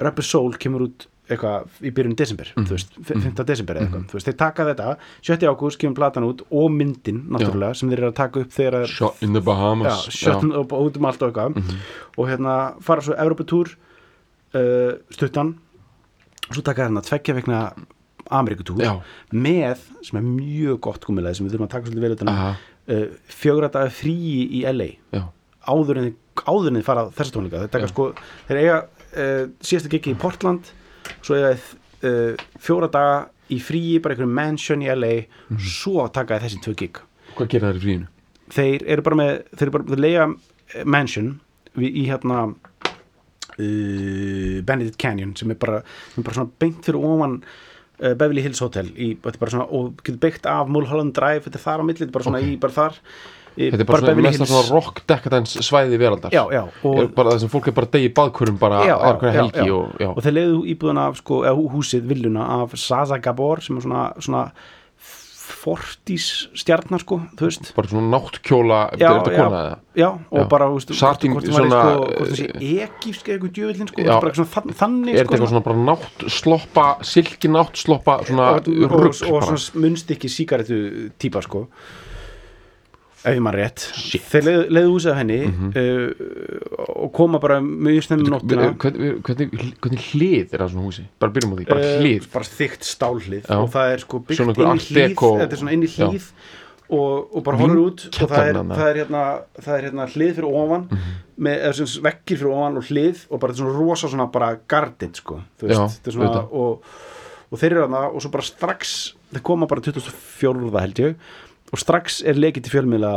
Rubber Soul kemur út eitthvað í byrjun desember Mhm. þú veist, 5. desember eða eitthvað þú veist, þeir taka þetta, 7. ágúst kemur platan út og myndin, náttúrulega, sem þeir eru að taka upp þegar þeir Shot in the Bahamas já, sjötn og út um allt og eitthvað og hérna fara svo Evropatúr uh, stuttan og svo taka hérna tveggja vegna Amerikutúr með, sem er mjög gott komiðlega sem við þurfum að taka svolítið vel utan Aha. uh, fjögra daga fríi í LA já, áður en þið- fara á þessa tónleika. Þeir sko, þeir eiga uh, síðasta gigi í Portland svo eiga uh, fjóra daga í fríi, bara einhverjum mansion í LA Mhm. svo taka þessi tvö gig. Hvað gera þær í fríinu? þeir eru bara með þeir eru bara þeir lega mansion við, í hérna uh, Benedict Canyon sem er bara, sem er bara svona beint fyrir ofan uh, Beverly Hills Hotel í, bara svona, og getur byggt af Mulholland Drive þetta er þar á milli, þetta er bara svona í bara þar. Þetta er bara, svona mest svona rock decadence svæði veraldar. Já, já, og, bara það sem fólk er bara deyja í baðkurum bara aðra helgi já. og já, og þeir leiðu íbúðuna af sko, húsið, villuna af Zaza Gabor sem er svona, svona fortís stjarnar sko, bara svona náttkjóla já, já, já, og Já. bara Satín, hvort það var svona, sko, ekífsk eða eitthvað djöfillin sko, þannig er þetta eitthvað svona bara náttsloppa silki náttsloppa svona og, og, og, og bara? svona munstykki sígarettu típa sko ef ég maður rétt Shit. Þeir leiðu, leiðu úsið af henni uh, og koma bara mjög snemmum nóttina hvernig, hvernig, hvernig hlið er það svona húsi? bara byrjum á því, bara Eh, hlið bara þykkt stálhlið Já. og það er sko byggt Svona inn í deco- þetta er svona inn í Já. hlýð og, og bara horfur út og það er, það er hérna það er hérna hlið fyrir ofan Mhm. með eða sem vekkir fyrir ofan og hlið og bara þetta er svona rosa svona bara gardin sko þú Já, veist, er svona og, og þeir eru þarna og svo bara strax þeir koma bara 24. held ég og strax er lekið til fjölmiðla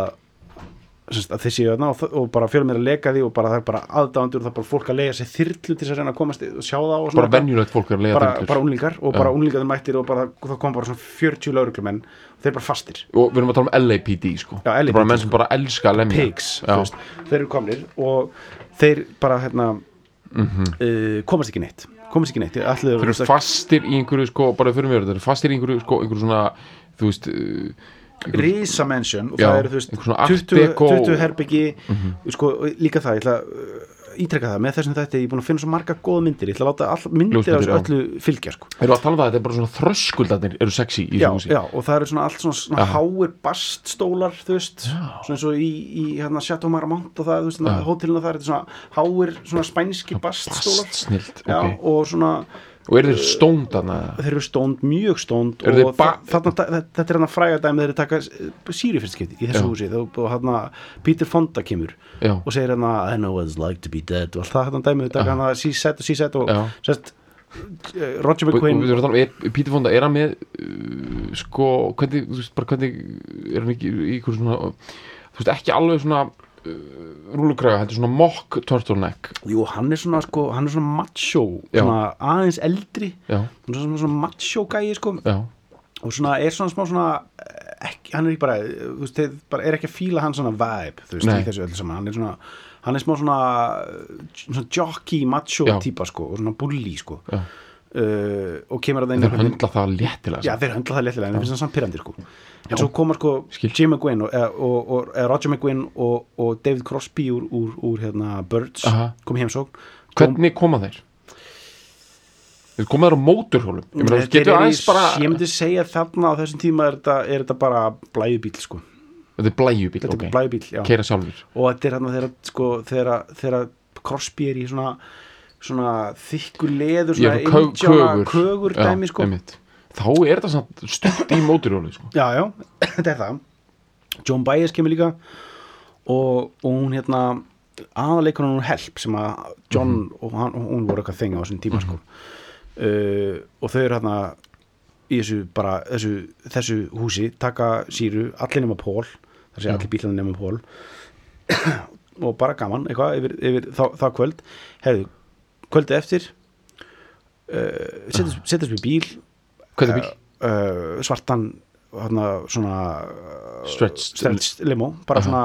að þeir séu þarna og, og bara fjölmiðla leka því og bara það er bara aðdándur og það er bara fólk að lega sér þyrlu til þess að reyna að komast og sjá það og svona. bara venjulegt fólk er að lega bara, þyrlur. bara unglingar og bara unglingarnir mættir og bara, það kom bara svona 40 lauruglumenn og þeir bara fastir, og við erum að tala um LAPD sko. Já, er LAPD, bara menn sem bara elska að lemja. Pigs þeir eru komnir og þeir bara hérna Mhm. uh, komast ekki neitt. Komast ekki neitt. Þeir þeir eru fastir í einhverju sko bara fyrir mér, þeir eru fastir í einhverju sko einhverju svona, þú veist uh, Risa mansion og Já, það eru þú veist einhver svona art 20, deco- 20 herbyggi sko, og líka það, ég ætla að uh, ítreka það með þessum þetta, ég er búin að finna svo marga góða myndir ég ætla að láta all myndir af þessu já. öllu fylgja sko. Erum við að tala um það, þetta er bara svona þröskuldarnir eru sexy í já, þessu húsi já, og það eru svona allt svona, svona Já. háir baststólar þú veist, svona eins og í, í hérna, Chateau Marmont og það, þú veist, Já. hótelina það er svona háir, svona spænski baststólar Bast snilt, já, ok og svona Og eru þeir stónd þarna? Þeir eru stónd, mjög stónd Eru þeir og ba- þa- þarna, þetta, er hann að fræga dæmi þeir eru taka síri fyrst skipti í þessu húsi. Og, og hann Peter Fonda kemur Já, og segir hann I know what it's like to be dead. Og allt það hann dæmi, þau taka hann að C-set og C-set og sest, Roger og, og McQueen við erum að tala um, er, Pítur Fonda, er hann með uh, sko, hvernig, þú veist, bara hvernig er hann ekki í ykkur svona þú veist, ekki alveg svona uh, rúlugræða, þetta er svona mock turtleneck Jú, hann er svona, sko, hann er svona macho svona aðeins eldri. Já, hann er svona, svona macho gæi sko. Og svona er svona smá svona eh, ekki, hann er ekki bara, eh, þú veist, þeir bara er ekki að fíla hann svona vibe, þú veist, þessu öllu saman. Hann er svona, hann er smá svona eh, svona jockey, macho Já. típa sko, og svona bully sko. Uh, og kemur að það inn Þeir höndla það léttilega Já, þeir höndla það léttilega, en það finnst það samt pyrrandi sko. En svo koma sko. Jim McGuinn og, og, og, og Roger McGuinn og, og David Crosby úr, úr, úr hérna, Birds Aha. kom heimsókn Hvernig koma þeir? Þeir koma þeir á móturhjólum Ég þú Þeir í- bara Ég myndi segja þarna á þessum tíma er þetta, er þetta bara blæjubíl sko. Þetta er blæjubíl, Þetta er blæjubíl, já Keira sjálfur og þetta er hérna þegar, sko, þegar, Crosby er í svona svona þykku leður svona kögur kögur dæmi sko. einmitt. Þá er þetta stutt í móturhjólu sko. já, já, þetta er það John Byers kemur líka og, og hún hérna aðaleikur hún help sem að John Mhm. og, hann, og hún voru eitthvað þenga á þessum tíma sko. uh, og þau eru hérna í þessu bara þessu, þessu húsi, taka síru allir nema Pól, það sé Já. allir bílarnir nema Pól og bara gaman eitthvað yfir, yfir þá kvöld hefðu, kvöldi eftir uh, setjast, setjast við bíl Hvað er bíl? uh, svartan hana, svona uh, Stretched- stretched limo bara svona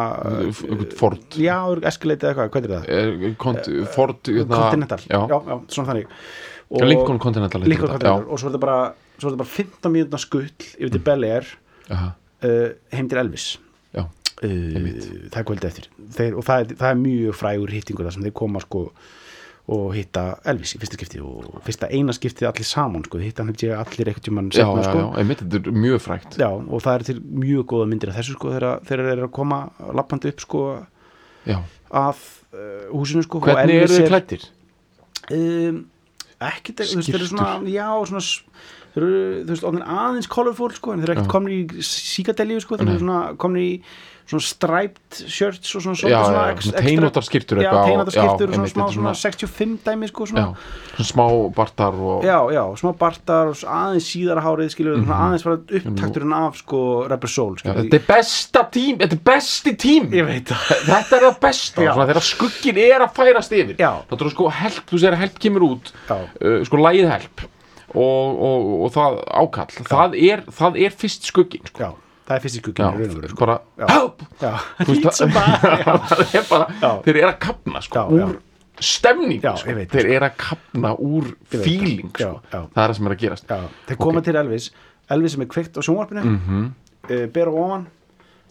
F- einhvern Ford? Já, eskuleiti eða eitthvað, hvað er það? er, Ford hérna, Continental, já, já, já, svona þannig. Og Lincoln Continental Lincoln Continental. Og svo er þetta bara, bara 15 mínútna skull yfir til Bel Air heim til Elvis. Já, það er kvöldi eftir. Þeir, og það er, það er mjög frægur hittingur þar sem þeir koma sko og hitta Elvis í fyrsta skipti og fyrsta eina skiptið allir saman sko, hitta hann hef ég allir eitthvað tjóman já, setna já, sko já, einmitt, þetta er mjög frægt Já, og það er til mjög góða myndir af þessu sko þegar þeir eru að koma lappandi upp sko já. að uh, húsinu sko hvernig eru er- klættir? um, ekkert, þú veist, þeir eru svona já, svona þeir eru, þú veist, aðeins colorful sko, en þeir eru ekkert Já. komin í síkadelíu sko, þeir eru svona komin í svona striped shirts og svona, já, svona já, svona já, teinóttar skiptur og svona smá þetta er svona 65 dæmi sko, já, svona, svona smá bartar og já, já, smá bartar og aðeins síðara hárið, skilur, svona Mhm. aðeins bara upptakturinn af sko Rebel Soul, Já, skilur, þetta er besta tím, þetta er besti tím þetta er það besta, Já. svona þegar skuggin er að færast yfir Já. þá er sko help, þú segir að help kemur út Já. uh, sko lægið help og, og, og það ákall það er, það er fyrst skuggin sko. já, það er sko. bara er þeir eru að kapna sko, Já, já. úr Já, sko. ég veit, þeir eru að kapna úr feeling já, sko. já. það er það sem er að gerast. Já, þeir koma til Elvis. Elvis sem er kveikt á sjónvarpinu. Mm Mhm. -hmm. ber á ofan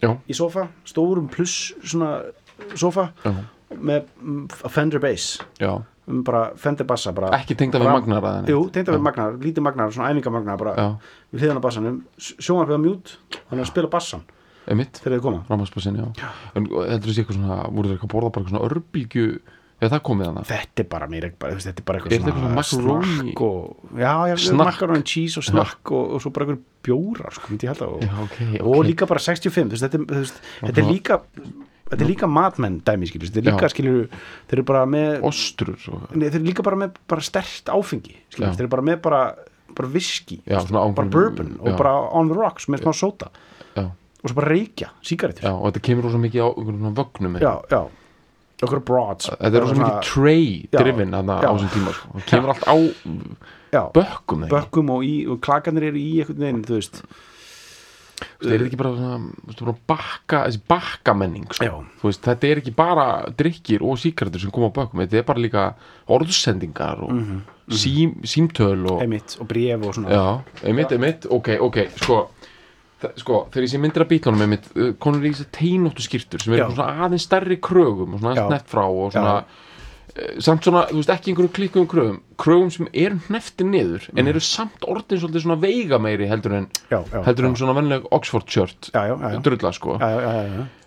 já, í sofa, stórum pluss svona sofa já, með mm, Fender bass. Já um, bara Fender bassa bara, ekki tengda við magnaraðin Jú, tengda við magnar, lítið magnar, svona æfingamagnar bara Já. við hliðan á bassanum. Sjónvarpið á mjút, hann er að spila bassan. Emitt, þegar þið koma. Rámaspassin, já. En heldur þessi eitthvað svona, voru þeir eitthvað að borða bara svona örbylgju, eða það komið hana þetta er bara mér bara, þetta er bara Er eitthvað þetta eitthvað macaroni? snakk og, já, já, and cheese og snakk og, og svo bara eitthvað bjórar, sko, myndi ég halda og, já, ok, og líka bara 65 þú veist, þetta, er- þú veist, þetta er líka þetta er líka matmenn dæmi skilur þetta er líka skilur þeir eru bara með ostrur og, nei, þeir eru líka bara með bara stert áfengi skilur þeir eru bara með bara, bara whisky Já, bara bourbon og já. bara on the rocks með smá sóta já, og svo bara reykja, sígarettur. Já, og þetta kemur rosa mikið á vögnum já, já. okkur broads. Þetta er rosa mikið tray drifin á þessum tíma sko. það kemur allt á bökkum bökkum og, og klagarnir eru í einhvern veginn, þú veist þeir eru ekki bara, svona, þú veist, bakka, þessi bakkamenning sko. Já. Þú veist, þetta er ekki bara drikkir og síkartur sem koma á bökkum þetta er bara líka orðsendingar og sím, símtöl og, einmitt og bref og svona já, einmitt, einmitt ok, ok, sko sko, þegar ég sé myndir af bílunum einmitt, konur í þessi teinóttu skýrtur sem eru Já. svona aðeins stærri krögum og svona Já. aðeins nett frá og svona eh, samt svona, þú veist, ekki einhverjum klikkuðum krögum krögum sem eru hnefti niður en eru samt orðin svolítið svona veiga meiri heldur en, já, já, heldur en svona venleg Oxford shirt. Drulla sko.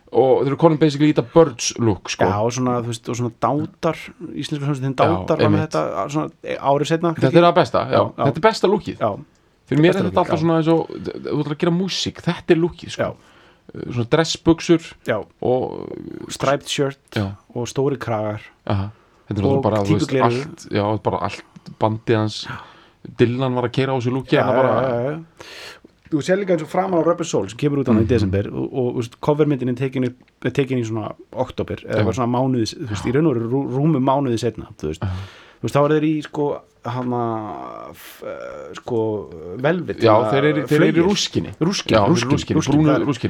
Og þeir eru konum basically í þetta birds look sko. Já, og svona, þú veist, og svona dátar íslensku hljómsveitin dátar var með þetta svona, árið setna þetta er það besta, já, þetta er besta lookið. Fyrir mér er þetta alltaf svona eins og þú ætlar að gera músík, þetta er lookið sko. Svona dressbuxur já, og striped shirt og stóri kragar. Aha. Þetta er bara, veist, allt já, bara allt bandið hans. Dylan var að keira á já, já. Þú sér líka eins og framan á Rubber Soul sem kemur út á hann Mhm. í desember og, og, og covermyndin er tekin, er tekin í svona oktober eða Já. svona mánuði, þú veist, í raun og rú, rúmu mánuði setna, þú veist, þú veist, þá er þeir í sko, hana eh, sko, velvet já, þeir eru, eru í rúskinni. Rúskinni,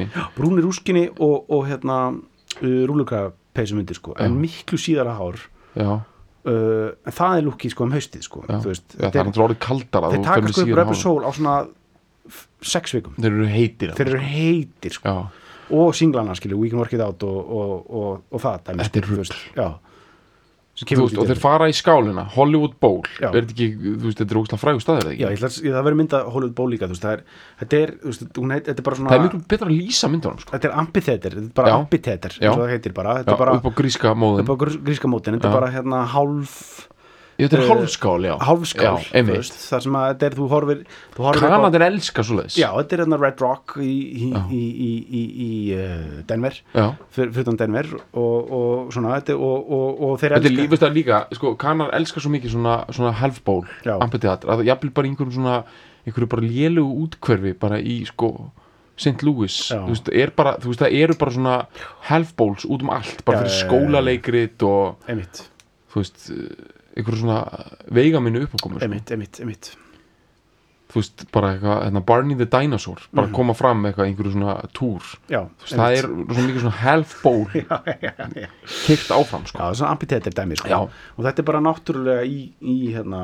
er- brúnir rúskinni og, og hérna uh, rúluka peysum undir sko, en miklu síðara hár uh, en það er lukkið sko um haustið sko, já, þú veist, já, það er náttúrulega orðið kaldara þeir þú taka sko upp Rebel. Soul á svona sex vikum. Þeir eru heitir þeir eru heitir sko. Já, og singlana skilju, We Can Work It Out og, og, og, og það dæmi, Þetta er sko, þú rugl. veist, já sem þú kemur veist, og þeir fara í skálina Hollywood Bowl, Já. er þetta ekki þú veist, þetta er ógslag frægur staðir eða já, ætla, það verður mynda Hollywood Bowl líka þú veist, það er, þetta er, þú veist, þetta er bara svona það er miklu betra að lýsa myndunum sko. þetta er amphitheater, þetta er bara Já. amphitheater Já. eins og það heitir bara, þetta er bara upp á gríska móðum upp á grís- gríska mótin, þetta er bara hérna hálf þetta er Eh, hálfskál, já. hálfskál, einmitt. þar sem að þetta er, þú horfir Kanadin elskar svo leiðis já, þetta er hérna Red Rock í, í, í, í, uh, Denver. Fyrir utan Denver og, og svona, þetta og, og, og þeir Þetta er lífist að líka, sko, kanar elskar svo mikið svona, svona halfból, Já. ampeteatr að jafnvel bara einhverjum svona einhverju bara lélugu útkverfi bara í, sko St. Louis, þú veist, er bara þú veist, það eru bara svona halfbóls út um allt, bara Já, fyrir já. skólaleikrit og, einmitt, þú veist einhverju svona veigaminu uppákomur, sko. einmitt, einmitt, einmitt. Þú veist, bara eitthvað, hérna, Barney the Dinosaur bara koma fram með eitthvað, einhverju svona túr. Já, þú veist, það er svona mikið svona halfból já, já, já, keirt áfram, já, sko það er svona amphitheater dæmi sko. Já. og þetta er bara náttúrulega í, í hérna,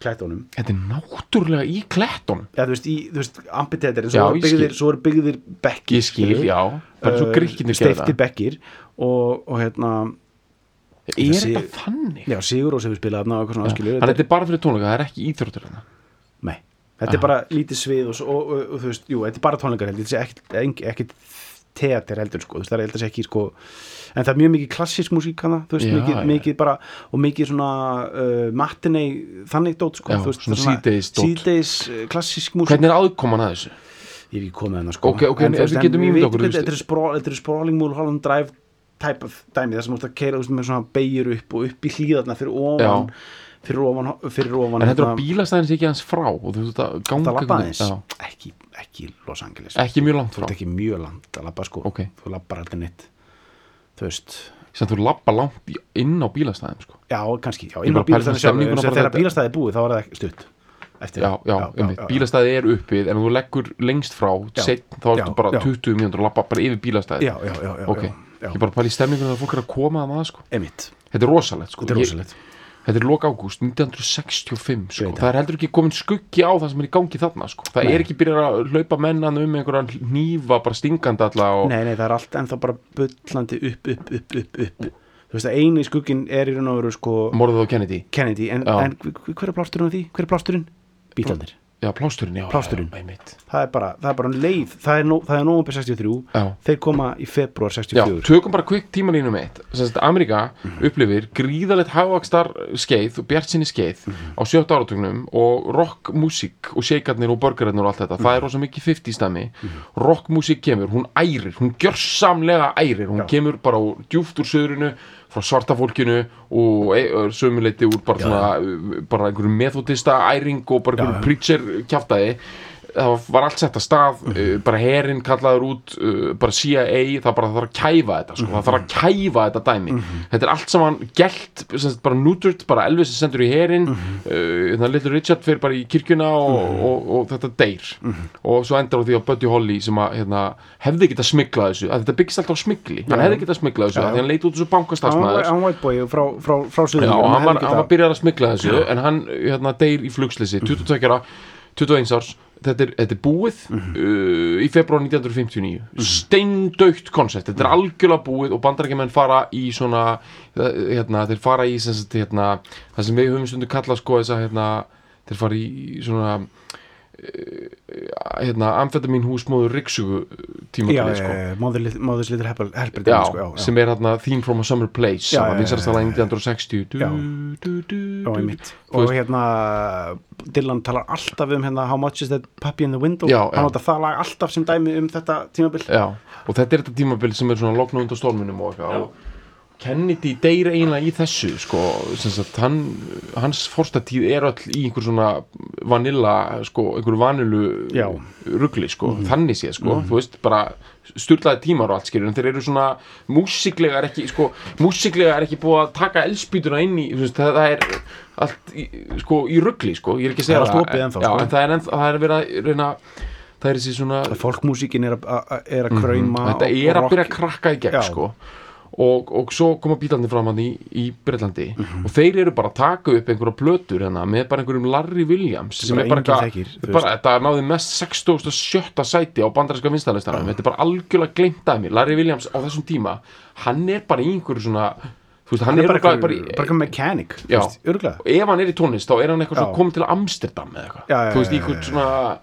klættónum þetta er náttúrulega í klettunum. Já, þú veist, í, þú veist, amphitheater Já, svo, svo eru byggðir bekkir ég skil, já, bara svo Uh, gríkkinir gera Steiftir það. bekkir og, og hérna er þetta þannig? Já, Sigur Rós hefur spilað og eitthvað svona skilur þannig að þetta er bara fyrir tónleika, það er ekki íþróttur hérna Nei, þetta er bara lítið svið og, og, og, og þú veist, jú, þetta er bara tónleikar heldur, þetta er ekkit teater heldur, sko, þú veist, það er heldur ekki, sko en það er mjög mikið klassísk músík hana, þú veist, Já, mikið, mikið bara og mikið svona uh, matinei þannig dót, sko, Já, þú veist, svona það síðdegis dót. síðdeis uh, klassísk músík. Hvernig er aðkoman að þessu? ég hef ekki komið hennar, sko. Ok, ok, en, en við getum ég okkur, þetta er sprawling Mulholland Drive type of dæmi, það sem þú ert að keira þú með svona beigir upp og upp í hlíðarna fyrir ofan fyrir ofan, fyrir ofan en þetta er hérna, á bílastæðin sem ekki hans frá og þú veist að ganga aðeins. já, ekki, ekki Los Angeles. Ekki mjög langt þú frá ert ekki mjög langt að labba sko. Ok. þú labbar allir neitt. Þú veist. Sem þú labba langt inn á bílastæðin sko. já, kannski, já, inn á bílastæðin þegar bílastæði búið þá er það stutt eftir já, já, já, bílastæði er uppið en þú leggur lengst frá set, þá ertu bara já. 20 mínútur að labba bara yfir bílastæði já, já, já, já, ok, já, já. ég bara pæli stemningunum að fólk er að koma að það sko. Þetta er rosalegt sko. þetta er Ég- rosalegt þetta er lok ágúst 1965 Ég sko. það. það er heldur ekki komin skuggi á það sem er í gangi þarna sko. það Nei. er ekki byrjað að hlaupa mennan um einhverjan hnífa bara stingandi alla og... nei, nei, það er allt ennþá bara bullandi upp, upp, upp, upp, upp þú veist að eini skugginn er í raun og veru sko morðið á Kennedy Kennedy, en, en hver er plásturinn á því? hver er plásturinn? Bílandir já, plásturinn, já, Plásturinn. já, það er bara, það er bara um leið það er, nó, það er nóvember 63 Já. þeir koma í februar Já, 64 tökum bara kvik tímalínum eitt. Sest, Amerika upplifir gríðalegt havakstar skeið og bjartsinni skeið á sjötta áratugnum og rockmusík og sheikarnir og burgerarnir og allt þetta. Það er rosa mikið 50 stæmi rockmusík kemur, hún ærir, hún gjörsamlega ærir, hún Já. kemur bara úr, djúft úr söðrinu frá svarta fólkinu og e, sömuleiti úr bara, svona, bara einhverju methodista æring og bara einhverju Já. preacher kjaftaði það var allt sett að stað uh, bara herinn kallaður út uh, bara CIA, það bara þarf að kæfa þetta sko. það þarf að kæfa þetta dæmi. Þetta er allt saman gælt bara núturt, bara Elvis er sendur í herinn uh, þannig að Little Richard fyrir bara í kirkjuna og, og, og, þetta deyr. Og svo endar á því að Buddy Holly sem að hérna, hefði getað smiklað þessu þetta byggist alltaf á smikli, hann hefði getað smiklað þessu Já. að hann leit út þessu hann var bankastarfsmæður hann white boy frá, frá, frá Suður hann var, hann var byrjað að smikla þessu en hann hérna, deyr í flugslýsi 22 ára, 21 árs þetta er, þetta er búið uh, í februar 1959 steindaukt koncept, þetta er algjörlega búið og bandarækjumenn fara í svona uh, hérna, þeir fara í sem sagt, hérna, það sem við höfum stundu kallað sko þess að hérna, þeir fara í svona hérna, amfetamin húsmóður riksugu já, tímabilið sko Móðurs litur helbrið Já, sko, sem er hérna Theme from a Summer Place Já, sem að. 1960 du. einmitt. Þú og veist- hérna Dylan talar alltaf um hérna How much is that puppy in the window? Já, hann átt að það lag alltaf sem dæmi um þetta tímabil. Já, og þetta er þetta tímabil sem er svona lokna undan storminum og eitthvað Kennedy deyr eiginlega í þessu sko, hann, hans forstatíð er öll í einhver svona vanilla, sko, einhver vanilu Já. rugli, sko, þannig séð, sko, þú veist, bara sturlaði tímar og allt skilur, en þeir eru svona músiklega er ekki, sko, músiklega er ekki búið að taka elspýtuna inn í, veist, það, það er allt, í, sko, í rugli, sko, ég er ekki að segja Það er allt opið ennþá, sko. en það er, ennþá, það er verið að reyna, það er þessi svona, fólkmúsíkin er að, að krauma Mhm. þetta er að byrja að krakka í gegn sko og, og svo koma bílarnir fram hann í, í Breitlandi Mhm. og þeir eru bara að taka upp einhverja plötur hérna með bara einhverjum Larry Williams sem er bara eitthvað þetta náði mest 67. sæti á bandarinska vinstalistanum þetta er bara algjörlega gleymt að mér. Larry Williams á þessum tíma hann er bara í einhverju svona veist, hann, hann er bara eitthvað örgulega og ef hann er í tónlist þá er hann eitthvað komið til Amsterdam eða eitthvað. Þú veist, eitthvað svona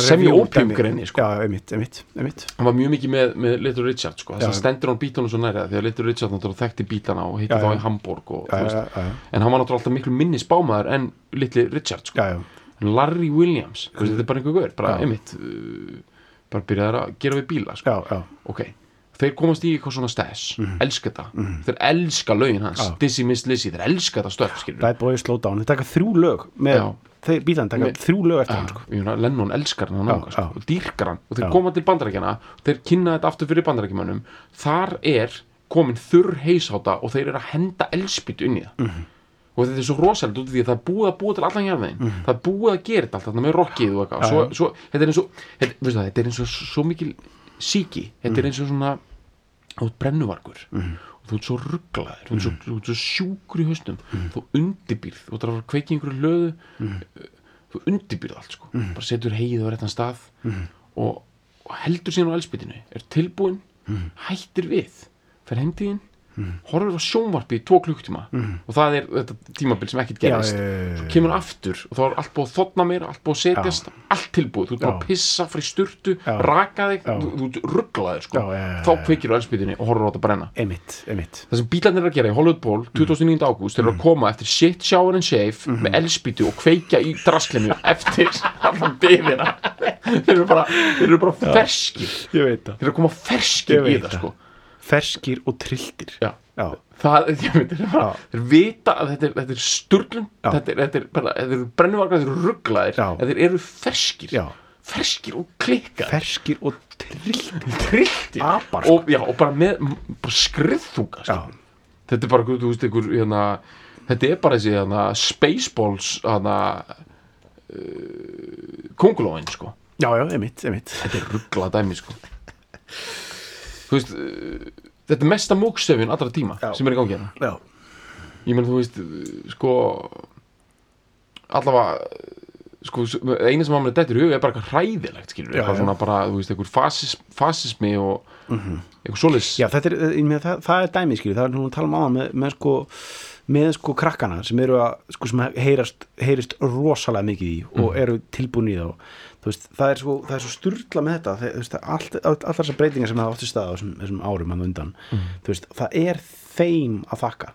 sem ég ópjumgreini sko. Já, einmitt, einmitt, einmitt. Hann var mjög mikið með, með Little Richard sko. þess að stendur hann bítunum svo næri því að Little Richard náttúrulega þekkti bítana og hitti þá í Hamburg og, já, já, en hann var náttúrulega alltaf miklu minni spámaður en Little Richard sko. já, já. En Larry Williams, veist, þetta er bara einhver gaur bara einmitt uh, bara byrjaði að gera við bíla sko. já, já. ok, þeir komast í eitthvað svona stess elska þetta, þeir elska lögin hans. Dizzy Miss Lizzy, þeir elska stöf skilur Bad Boy Slow Down, þeir taka þrjú lög með, bílan taka þrjú lög eftir hann sko. Lennon elskar hann náunga, sko, og dýrkar hann. Og þeir koma til bandarækjana þeir kynna þetta aftur fyrir bandarækjumönnum þar er komin þurr heisáta og þeir eru að henda elspýtu inn í það. Mhm. og þetta er svo rosalega út af því að það er búið að búið til allan jarðin það er búið að gera þetta allt þarna með rockið og eitthvað. Mhm. Þetta er eins og þetta, veistu það, þetta er eins og svo mikil síki þetta Mhm. er eins og svona út brennuvargur. Og þú ert svo rugglaður þú ert svo, þú ert svo sjúkur í haustum þú undirbýrð, þú ert að fara að kveiki einhverju löðu þú undirbýrð allt sko. bara setur heið á réttan stað og, og heldur síðan á elspýtinu er tilbúin, hættir við fer heimtíðin horfir á sjónvarpi í tvo klukktíma og það er þetta tímabil sem ekkert gerist. já, já, já. svo kemur aftur og þá er allt búið að þotna mér allt búið að setjast, allt tilbúið. Þú ert bara að pissa, í sturtu, raka þig þú, þú ert rugglaður sko. Þá kveikir á elspýtinni og horfir á þetta brenna. Einmitt, einmitt. Það sem bílarnir eru að gera í Hollywood Bowl 29. ágúst þeir eru að koma eftir shit, shower and shave með elspýtu og kveikja í drasklinu eftir allan byðina þeir eru bara, ferskir. Þeir eru að koma ferskir í það. sko. Ferskir og trilltir. Já. Já, það, ég veit, þeir, vita að þetta er, þetta er sturlun þetta er, þetta er þetta eru brennuvargar þeir eru rugglaðir, þeir eru ferskir. Já. Ferskir og klikkar. Ferskir og trilltir. Trilltir. Apar, sko. og, og bara með Já, sko. þetta er bara, þú veist, einhver hérna, þetta er bara þessi hérna, Spaceballs hérna, uh, kongulóin sko. já, já, einmitt, einmitt. Þetta er rugglað dæmi sko. þú veist þetta er mesta múkstöfin allra tíma Já. sem er í gangi hérna. Ég menn þú veist sko allavega sko, eina sem að mér dettur í hug er bara eitthvað hræðilegt skilur, Já, eitthvað svona bara, þú veist, eitthvað fasis, fasismi og eitthvað svoleiðis. Já þetta er, meina, það, það er dæmi skilur, það er nú að tala um áðan með, með sko með sko krakkana sem eru að sko sem heyrast, heyrist rosalega mikið í og eru tilbúin í þá veist, það er svo, það svo sturla með þetta þú veist, allt, allt, allar þessar breytingar sem það átti stað á þessum, þessum árum hann undan þú veist, það er þeim að þakka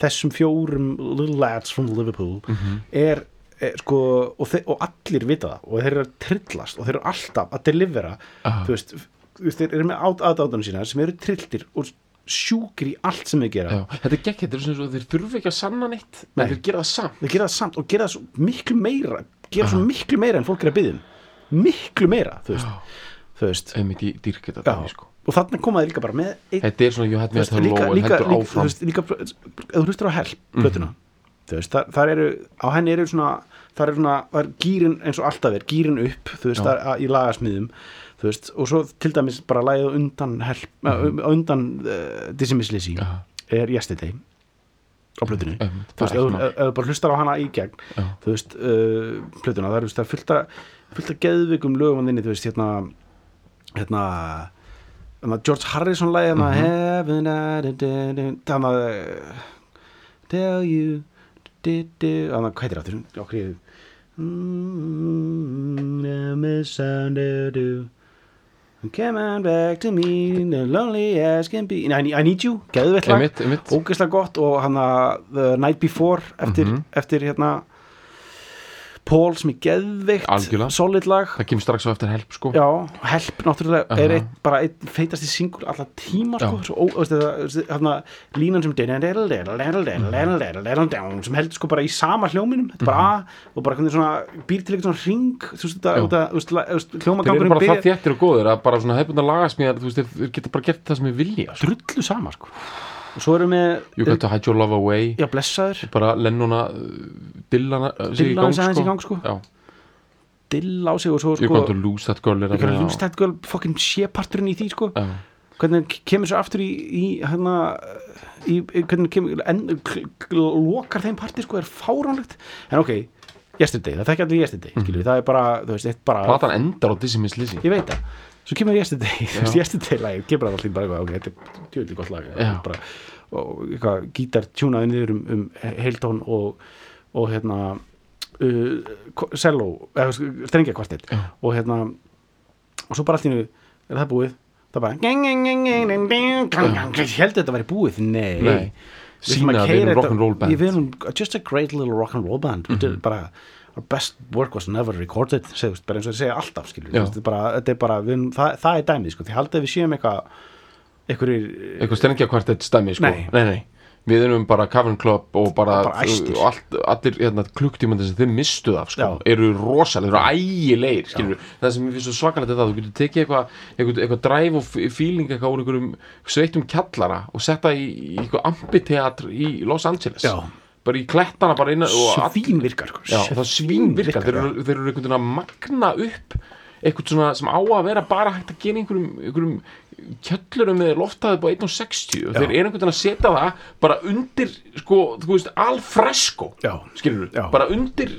þessum fjórum little lads from Liverpool er, er sko og, þe og allir vita það og þeir eru að trillast og þeir eru alltaf að delivera þú veist, þeir eru með aðdáðunum sína sem eru trilltir og sjúkir í allt sem þeir gera. Já, þetta er gekk, þetta er svona svo þeir þurfa ekki að sanna neitt Nei. þeir gera það samt. Þeir gera það samt og gera það miklu meira gera svo miklu meira en fólk er að byggðum miklu meira, þú veist. Þú veist, einmitt í dýrk þetta já, dæmi sko. Og þannig komaði líka bara með þetta er svona you had þú me veist, at hello líka, líka, líka, þú veist, líka þú hlustar á help, plötuna þú veist, þar, þar eru, á henni eru svona þar er svona, það er gýrin eins og alltaf er gýrin upp, þú veist, þar, í lagasmiðum þú veist, og svo til dæmis bara á undan help, mm. undan uh, Dissimislissi Já. er Yesterday á plötunni, um, þú veist, eða svona... bara hlustar á hana í gegn, Já. þú veist uh, plötuna, það er, það er fullt að fullt að geðvikum lögumanninu, þú veist, hérna hérna, hérna George Harrison læði hérna mhm. Heaven, þannig að uh, Tell you þannig að, hvað heitir það, okkur í I miss sound of you. Come on back to me The lonely as can be. I, I need you, geðveitt lag. Ógeðslega gott og hann að The Night Before eftir, Mhm. eftir hérna Paul sem er Algjörlega. solid lag það kemur strax á eftir help sko já, help náttúrulega Aha. er eitt, bara eitt feitast í singul allar tíma sko, svo, ó, veist, það, hérna, línan sem sem heldur sko bara í sama hljóminum þetta er bara A og bara hvernig svona býr til eitthvað svona ring hljómagangurinn bara það byrja þéttir og góður að bara svona hefbundar lagasmíðar þú veist, þeir- geta bara gert það sem þeir vilja sko. drullu sama sko og svo erum við you got to hide your love away. Já, blessaður. Bara lennuna dillana uh, sig í Dillana gang sig aðeins sko, í gang, sko. dill á sig og svo you sko got to lose that girl kan þarna, að lúst þetta göl fokkin séparturinn í því sko. Já, hvernig kemur svo aftur í, í hérna í, hvernig kemur en, lokar þeim parti sko er fáránlegt. En ok, yesterday, það þekki allir yesterday mm -hmm. það er bara, þú veist, eitt bara platan endar á Dizzy Miss Lizzy ég veit það, svo kemur yesterday, yesterday lag kemur alltaf bara, ok, þetta er tjóðilega gott lag bara, og eitthvað gítar tjúnaði niður um, um heildón og, og hérna uh, cello, eða strengjakvartett og hérna og svo bara allt í nú, er það búið? Það bara ég held að þetta væri búið, nei, nei. sína við erum rock'n'roll band. Við erum just a great little rock'n'roll band. Mm -hmm. bara our best work was never recorded segust, bara eins og þið segja alltaf þetta er bara, þetta er bara við, það, það er dæmið, sko, því haldið við séum eitthvað einhverjir eitthvað strengja hvort þetta stemmi sko. Nei. nei, nei. við erum bara Cavern Club og bara, Bara allt, allir hérna, klukktímandi sem þið mistuð af sko, eru rosalega, eru ægilegir það sem ég finnst svo svakalegt er það þú getur tekið eitthvað eitthvað, eitthvað dræf og f- feeling eitthvað úr einhverjum sveittum kjallara og setta í, í eitthvað amphitheatr í Los Angeles Já. Bara í klettana bara innan og all- svín virkar sko. Já, það svín virkar, þeir eru, þeir eru einhvern veginn að magna upp eitthvað svona sem á að vera bara hægt að gera einhverjum, einhverjum kjöllurum með loftaði bara 1.60 og þeir eru einhvern veginn að setja það bara undir, sko, þú veist, alfresko skilur Já. bara undir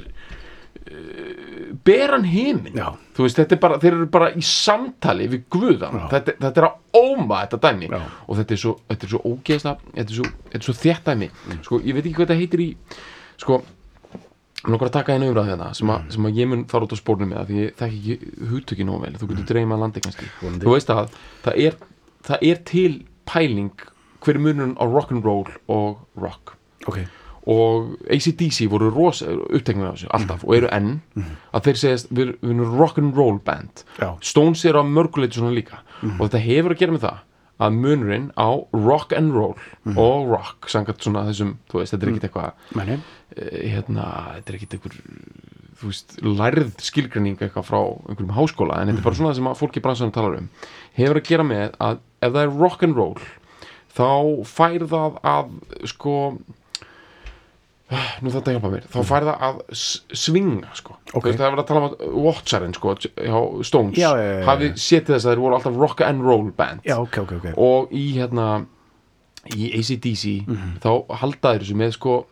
uh, beran heiminn Já. Þú veist, þetta er bara, þeir eru bara í samtali við guðan, þetta, þetta er að óma þetta dæmi. Já. og þetta er svo, þetta er svo ógeðsla þetta er svo, þetta er svo þétt dæmi. Sko, ég veit ekki hvað þetta heitir í sko, nokkur að taka einu umræð hérna sem, að, sem að ég mun fara út á spórnum með það því ég þekki ekki hugtöki nóg vel. Þú getur dreymað landi kannski. Vonandi. þú veist að það er, það er til pæling hver er munurinn á rock'n'roll og rock. Ok, og ACDC voru rosa uppteknir af þessu alltaf og eru enn að þeir segjast við, við erum rock'n'roll band. Já. Stones eru á mörguleiti svona líka. Og þetta hefur að gera með það að munurinn á rock and roll og rock, sangat svona þessum þú veist, þetta er ekkit eitthvað menni eh, hérna, þetta er ekkit eitthvað þú veist, lærð skilgreining eitthvað frá einhverjum háskóla, en þetta er bara svona það sem fólki í bransanum talar um, hefur að gera með að ef það er rock and roll þá fær það að sko nú þetta hjálpa mér, þá fær það að svinga sko, Ok. Þú veist, það er verið að tala um að Watcherinn sko, Stones. Já, já, já, hafi setið þess að þeir voru alltaf rock and roll band. Já, ok, ok, ok. Og í hérna í ACDC Mhm. þá halda þeir þessu með sko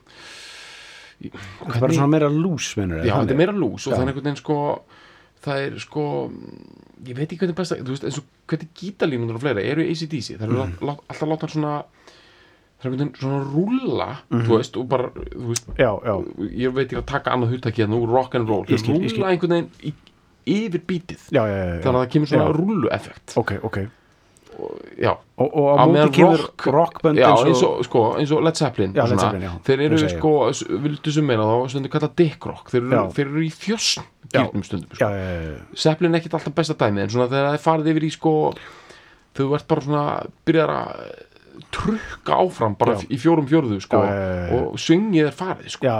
það er bara svona meira lús já, þetta er meira lús og það er einhvern veginn sko það er sko ég veit ekki hvernig best að, þú veist, eins og hvernig gítalínundur og fleira eru í ACDC það eru mm. alltaf láta hann svona það er einhvern veginn svona rúlla þú veist, og bara, veist já, já, ég veit ekki að taka annað hugtaki hérna úr rock and roll, Ég þeir skil, ég skil. rúlla einhvern veginn í, yfir bítið já, þannig að það kemur svona Já. rúllu effekt ok, ok. Og, og á Á móti kemur rock- rockbönd eins og, og, sko, eins og Led Zeppelin og Led. Zeppelin, þeir eru segi. sko, vildu sem meina þá stundu kalla dick rock. Þeir þeir eru í fjössn gildum stundum sko. Zeppelin er ekkit alltaf besta dæmið en svona þegar það er farið yfir í sko þú ert bara svona byrjar að trukka áfram bara Já. í fjórum fjórðu sko Já, og svingið er farið sko já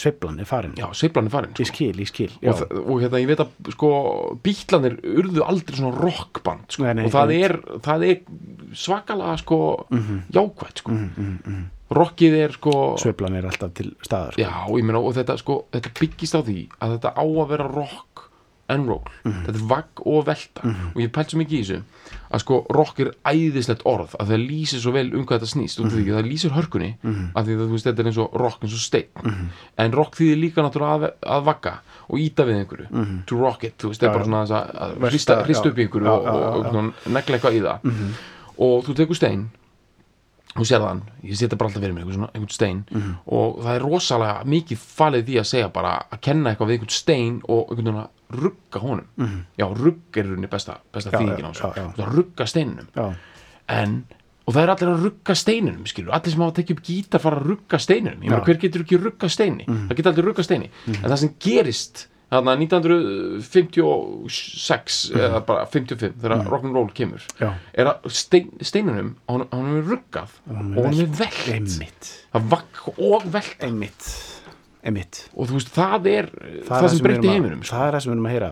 sveiflan er farin já, sveiflan er farin sko. skil, ég skil og, og hérna ég veit að sko bítlanir urðu aldrei svona rockband sko. Nei, nei, og það er, það er svakalega sko Mhm. jákvætt sko rockið er sko sveiflan er alltaf til staðar sko. já, ég meina og þetta sko þetta byggist á því að þetta á að vera rock and roll, Mhm. þetta er vagg og velta. Og ég pælt svo mikið í þessu að sko rock er æðislegt orð að það lýsir svo vel um hvað þetta snýst út af því að það lýsir hörkunni því að þú veist þetta er eins og rock eins og stein en rock þýðir líka náttúrulega að, að vagga og íta við einhverju. To rock it, þú veist, það er bara svona að- hrista, upp í einhverju og, og, og negla eitthvað í það. Og þú tekur stein þú sér þann, ég setja bara alltaf fyrir mér einhvern, einhvern stein Mhm. og það er rosalega mikið falið því að segja bara að kenna eitthvað við einhvern stein og einhvern veginn að rugga honum. Já, rugg er rauninni besta, besta Mhm. Þýðingin á þessu. að rugga steininum. Já, en, og það er allir að rugga steininum skilur, allir sem hafa tekið upp gítar fara að rugga steininum, ég meina hver getur ekki rugga steini, Mhm. það getur allir rugga steini. En það sem gerist þarna 1956 eða bara 55 þegar rock'n'roll kemur. Já. er að stein, steinunum hann, hann er ruggað og hann er einmitt. Það vakk og velt einmitt. Einmitt. Og þú veist það er það, er sem við erum að- heiminum sko. það er það sem við erum að heyra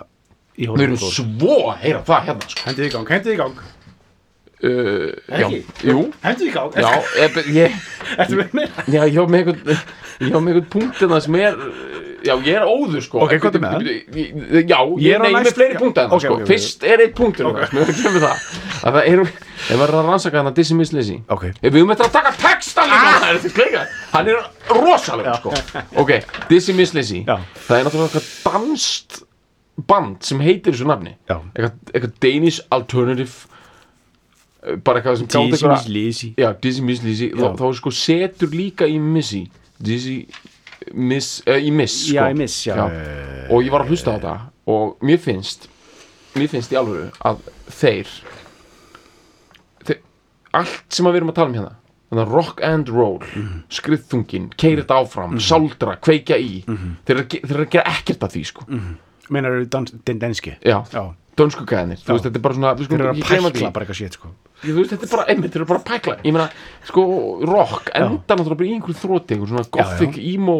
við erum svo að heyra það hérna sko. hendið í gang, hendið í gang. Uh, já, í gang, já, ég, ertu með einhvern á með einhvern punktina sem er já, ég er óður sko. Ok, hvað er með? Ég- já, Ég er með fleiri það Ok, sko. ok, ok. fyrst er eitt kemur það. Að það er að rannsaka hann að Ok. ef við höfum eftir að taka texta líka ah! þetta hann er rosalega sko. Ok, Lizzy. Já. það er náttúrulega eitthvað danst band sem heitir þessu nafni. Eitthvað, eitthvað Danish Alternative eh, bara eitthvað sem Lizzy. Já, Dizzy Miss Lizzy. Þá sko setur líka í Missy Dizzy Miss uh, í Miss sko. Já, í Miss, já. og ég var að hlusta á þetta og mér finnst mér finnst í alvöru að þeir, þeir allt sem við erum að tala um hérna þannig að rock and roll Mhm. skriðþungin, keira þetta áfram, sáldra kveikja í, Mhm. þeir, eru að ge- þeir eru að gera ekkert af því sko. Meinar eru den denski já, dönsku gæðinir, þú veist, þetta er bara svona þeir eru að pækla bara eitthvað sétt sko veist, þetta er bara, einmitt, þeir eru bara pækla. Ég meina, sko, rock enda náttúrulega bara í einhverju þróti, einhver svona gothic, emo,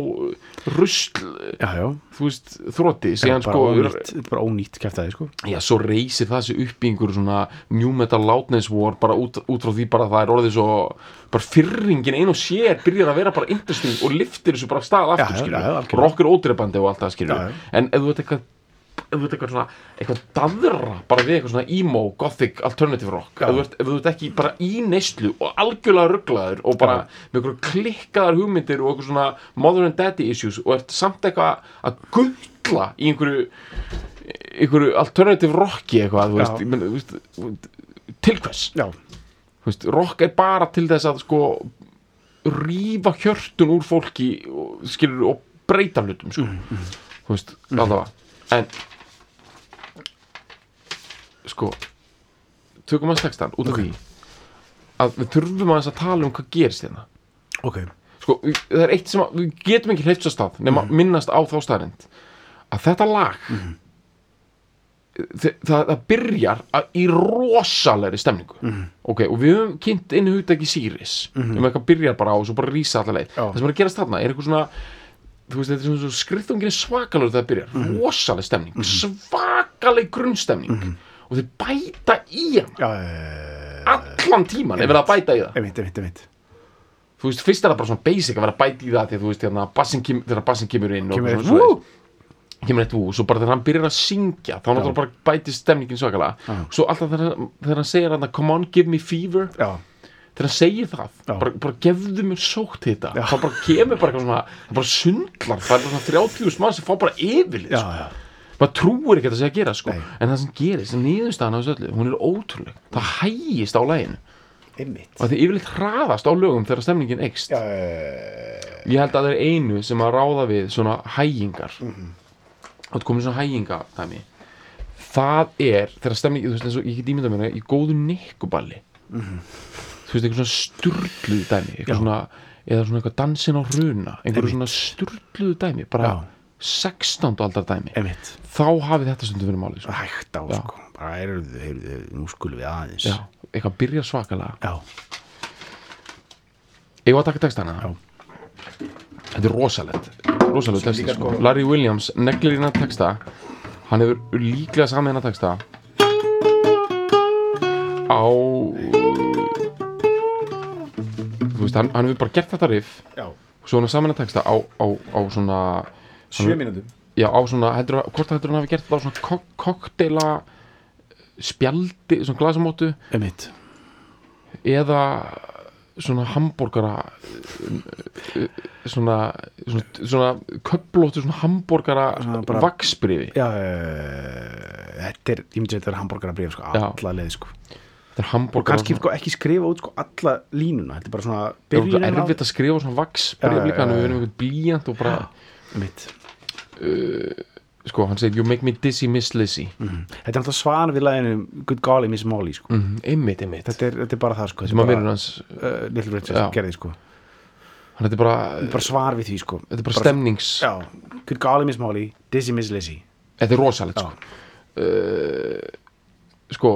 rusl já, já, þú veist, þróti, síðan sko ónýtt bara ónýtt kæftæði sko. Já, svo reysir það sig upp í einhverju svona new metal loudness war, bara út, út frá því bara það er orðið svo, bara fyrringin ein og sér byrjar að vera bara interesting og liftir þessu bara stað aftur, algjörlega. rock er ódreifandi og allt það, já. en ef þú veit eitthvað eitthvað svona eitthvað daðra bara við eitthvað svona emo, gothic, alternative rock ef þú, ert, ef þú ert ekki bara í neyslu og algjörlega rugglaður og bara Já. með eitthvað klikkaðar hugmyndir og eitthvað svona mother and daddy issues og ert samt eitthvað að gulla í einhverju einhverju alternative rocki eitthvað þú veist, þú veist, til hvers? Veist, rock er bara til þess að sko rífa hjörtun úr fólki og, skilur, og breyta hlutum sko. þú veist, allavega. En sko tökum að textan út af því að við þurfum að tala um hvað gerist hérna. Ok. Sko, við- það er eitt sem að, við getum ekki hleypt svo stað nema minnast á þá staðrind að þetta lag þe- það, það byrjar að, í rosalegri stemningu. Ok, og við höfum kynnt inn hugtæki Sýris. Um eitthvað byrjar bara á og svo bara rísa allar leið. Það sem er að gerast þarna er eitthvað svona þú veist, þetta er svona skriðungin er svakalur þegar það byrjar. Rosaleg stemning, svakaleg grunnstemning og þeir bæta í hann já, allan tíman er verið að bæta í það. Einmitt, einmitt, einmitt. Þú veist, fyrst er það bara svona basic að vera að bæta í það að þú veist, hérna, bassin kem, þegar bassin kemur inn Kemur og eitt svona kemur eitt vú, svo bara þegar hann byrjar að syngja þá náttúrulega bara bætist stemningin svakalega. Já. svo alltaf þegar, þegar hann segir hann come on, give me fever. Já, þegar hann segir það, bara, bara gefðu mér sótt þetta, þá bara kemur bara svona, það bara sundlar, það er svona 30 mann sem fá bara yfirlið maður trúir ekki að það sé að gera sko. En það sem gerist, niðurstaðan á þessu öllu hún er ótrúleg, það hægist á læginu einmitt. Og það er yfirleitt hraðast á lögum þegar stemningin eikst ég held að það er einu sem að ráða við svona hægingar. Mm og það komið svona hæginga dæmi það er þegar stemning, þú veist eins og ég get ímynda mér það, í góðu nikkuballi. Þú veist eitthvað svona sturluð dæmi eitthvað svona, eða svona eitthvað dansin á hruna einhverju svona sturluð dæmi bara Já. 16. aldar dæmi. Einmitt. Þá hafið þetta stundum verið máli sko. hægt á, sko. Bara heyrðu, heyrðu, nú skulum við aðeins. Já, eitthvað byrjar svakalega. Já, Ég var að taka textana? Já. Þetta er rosalegt. Rosalegt texti sko. sko- Larry Williams neglir hérna texta. Hann hefur líklega samið hérna texta. Á Þú veist, hann, hann hefur bara gert þetta riff. Já, Svo hann hefur samið hérna texta á, á, á svona sjö mínútum Já, á svona, heldur, hvort það heldur hann hafi gert þetta á svona kok kokteila spjaldi, svona glasamótu? Einmitt. Eða svona hambúrgara svona svona, svona köflóttu svona hambúrgara Svona bara- vaksbrifi já, eh, þetta er, ég myndi að þetta er hambúrgarabrif sko, Já. alla leið sko. Þetta er og hambúrgara kannski sko, ekki skrifa út sko alla línuna þetta er bara svona það er erfitt að skrifa svona vaksbrif líka en við erum einhvern blíjant og bara einmitt sko, hann segir you make me dizzy miss Lizzy. Mhm. þetta er náttúrulega svan við læginu Good Golly Miss Molly sko. mm, einmitt, einmitt. Þetta, er, þetta er bara það sko. verður hans uh, Little Richard gerði sko. hann þetta er bara, bara svar við því sko. þetta er bara stemnings. Já, Good Golly Miss Molly Dizzy Miss Lizzy. Þetta er rosalegt sko. Uh, sko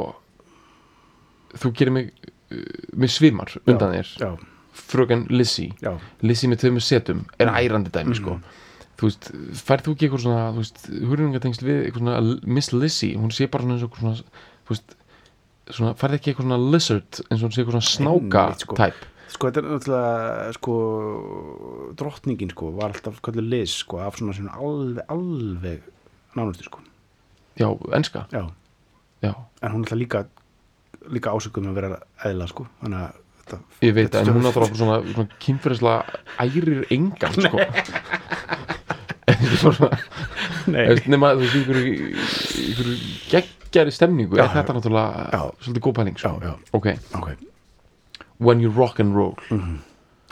þú gerir mig uh, mig svimar undan þér. Já, fröken Lizzy. Já, Lizzy með tveimur setum er ærandi dæmi sko þú veist, færð þú ekki eitthvað svona þú veist, hurðingatengsl við eitthvað svona Miss Lizzy, hún sé bara svona eins og svona þú veist, svona, færð ekki eitthvað svona lizard eins og hún sé eitthvað svona snáka sko. tæp sko þetta er náttúrulega sko drottningin sko var alltaf kallið Liz sko af svona, svona alveg, alveg nánustu sko. Já, enska, já, já, en hún er alltaf líka líka ásökuð með að vera eðla sko þannig að þetta ég veit þetta en hún náttúrulega svona, svona kynferðislega ærir engan sko svona, Nei, Þú veist, nema þú veist, ykkur, ykkur geggjari stemningu er þetta náttúrulega Já. svolítið góð pæling sko. Já, já. ok, ok. When you rock and roll.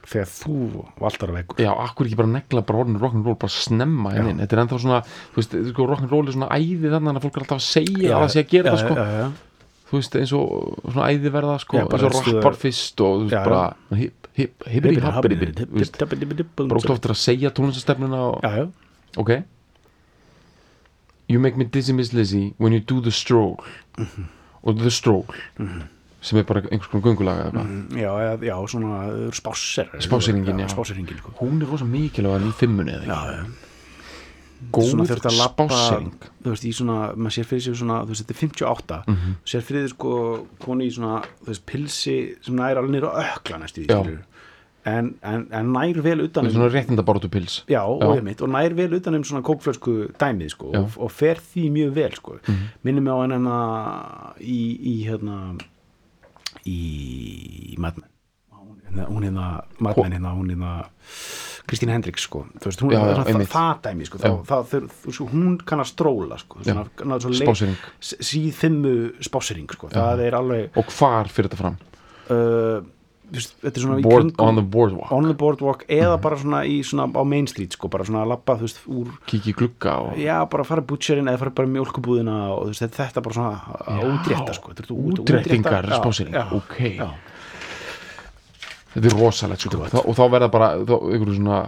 Þegar þú valtar að veggur já, akkur ekki bara negla bara orðinu rock and roll bara snemma Já. henni, þetta er ennþá svona veist, sko, rock and roll er svona æði þannig að fólk er alltaf að segja að það sé að gera það sko. já, já, þú veist, eins og svona æði verða sko, bara eins og rappar fyrst og þú veist, Já, já. bara hip, hip, hippity happity þú veist, bara óslátt já, að segja tónlistastefnuna og, já, ok. You make me dizzy miss Lizzy when you do the stroll Mhm. og the stroll sem er bara einhvers konar eitthvað Mm, já, já, já, svona spásser Spásseringin, já. spásseringin sko. Hún er rosa mikilvæg í fimmunni eða já, ekki? Já góð spássering þú veist, í svona, maður sér fyrir sig svona þú veist, þetta er 58 Mhm. sér fyrir þið sko konu í svona, þú veist, pilsi sem næri alveg á ökla næstu í Já. En, en, en nær vel utan um svona réttindabaratu pils Já, og, Já. einmitt, og nær vel utan um svona kókflösku dæmið sko, Já. og, og fer því mjög vel sko. Mhm. minnum mig á hann hérna í, í hérna í Madmen hún hérna, hún hérna Madmen hérna, hún hérna Kristín Hendriks sko, þú veist, hún Já, já, er það, það dæmi sko, Já. þá, það, þau, hún kann að stróla sko, síðfimmu spásering sko, það er alveg og hvar fyrir þetta fram uh, er Board, on the boardwalk, on the boardwalk eða bara svona í svona á Main Street sko, bara svona að labba þú veist úr kiki í glugga og já, bara fara butcherinn eða fara bara í mjólkubúðina og veist, þetta- bara svona að útrétta sko, útréttingar já, ok. já. þetta er rosalegt sko. Þa, og þá verða bara þá, svona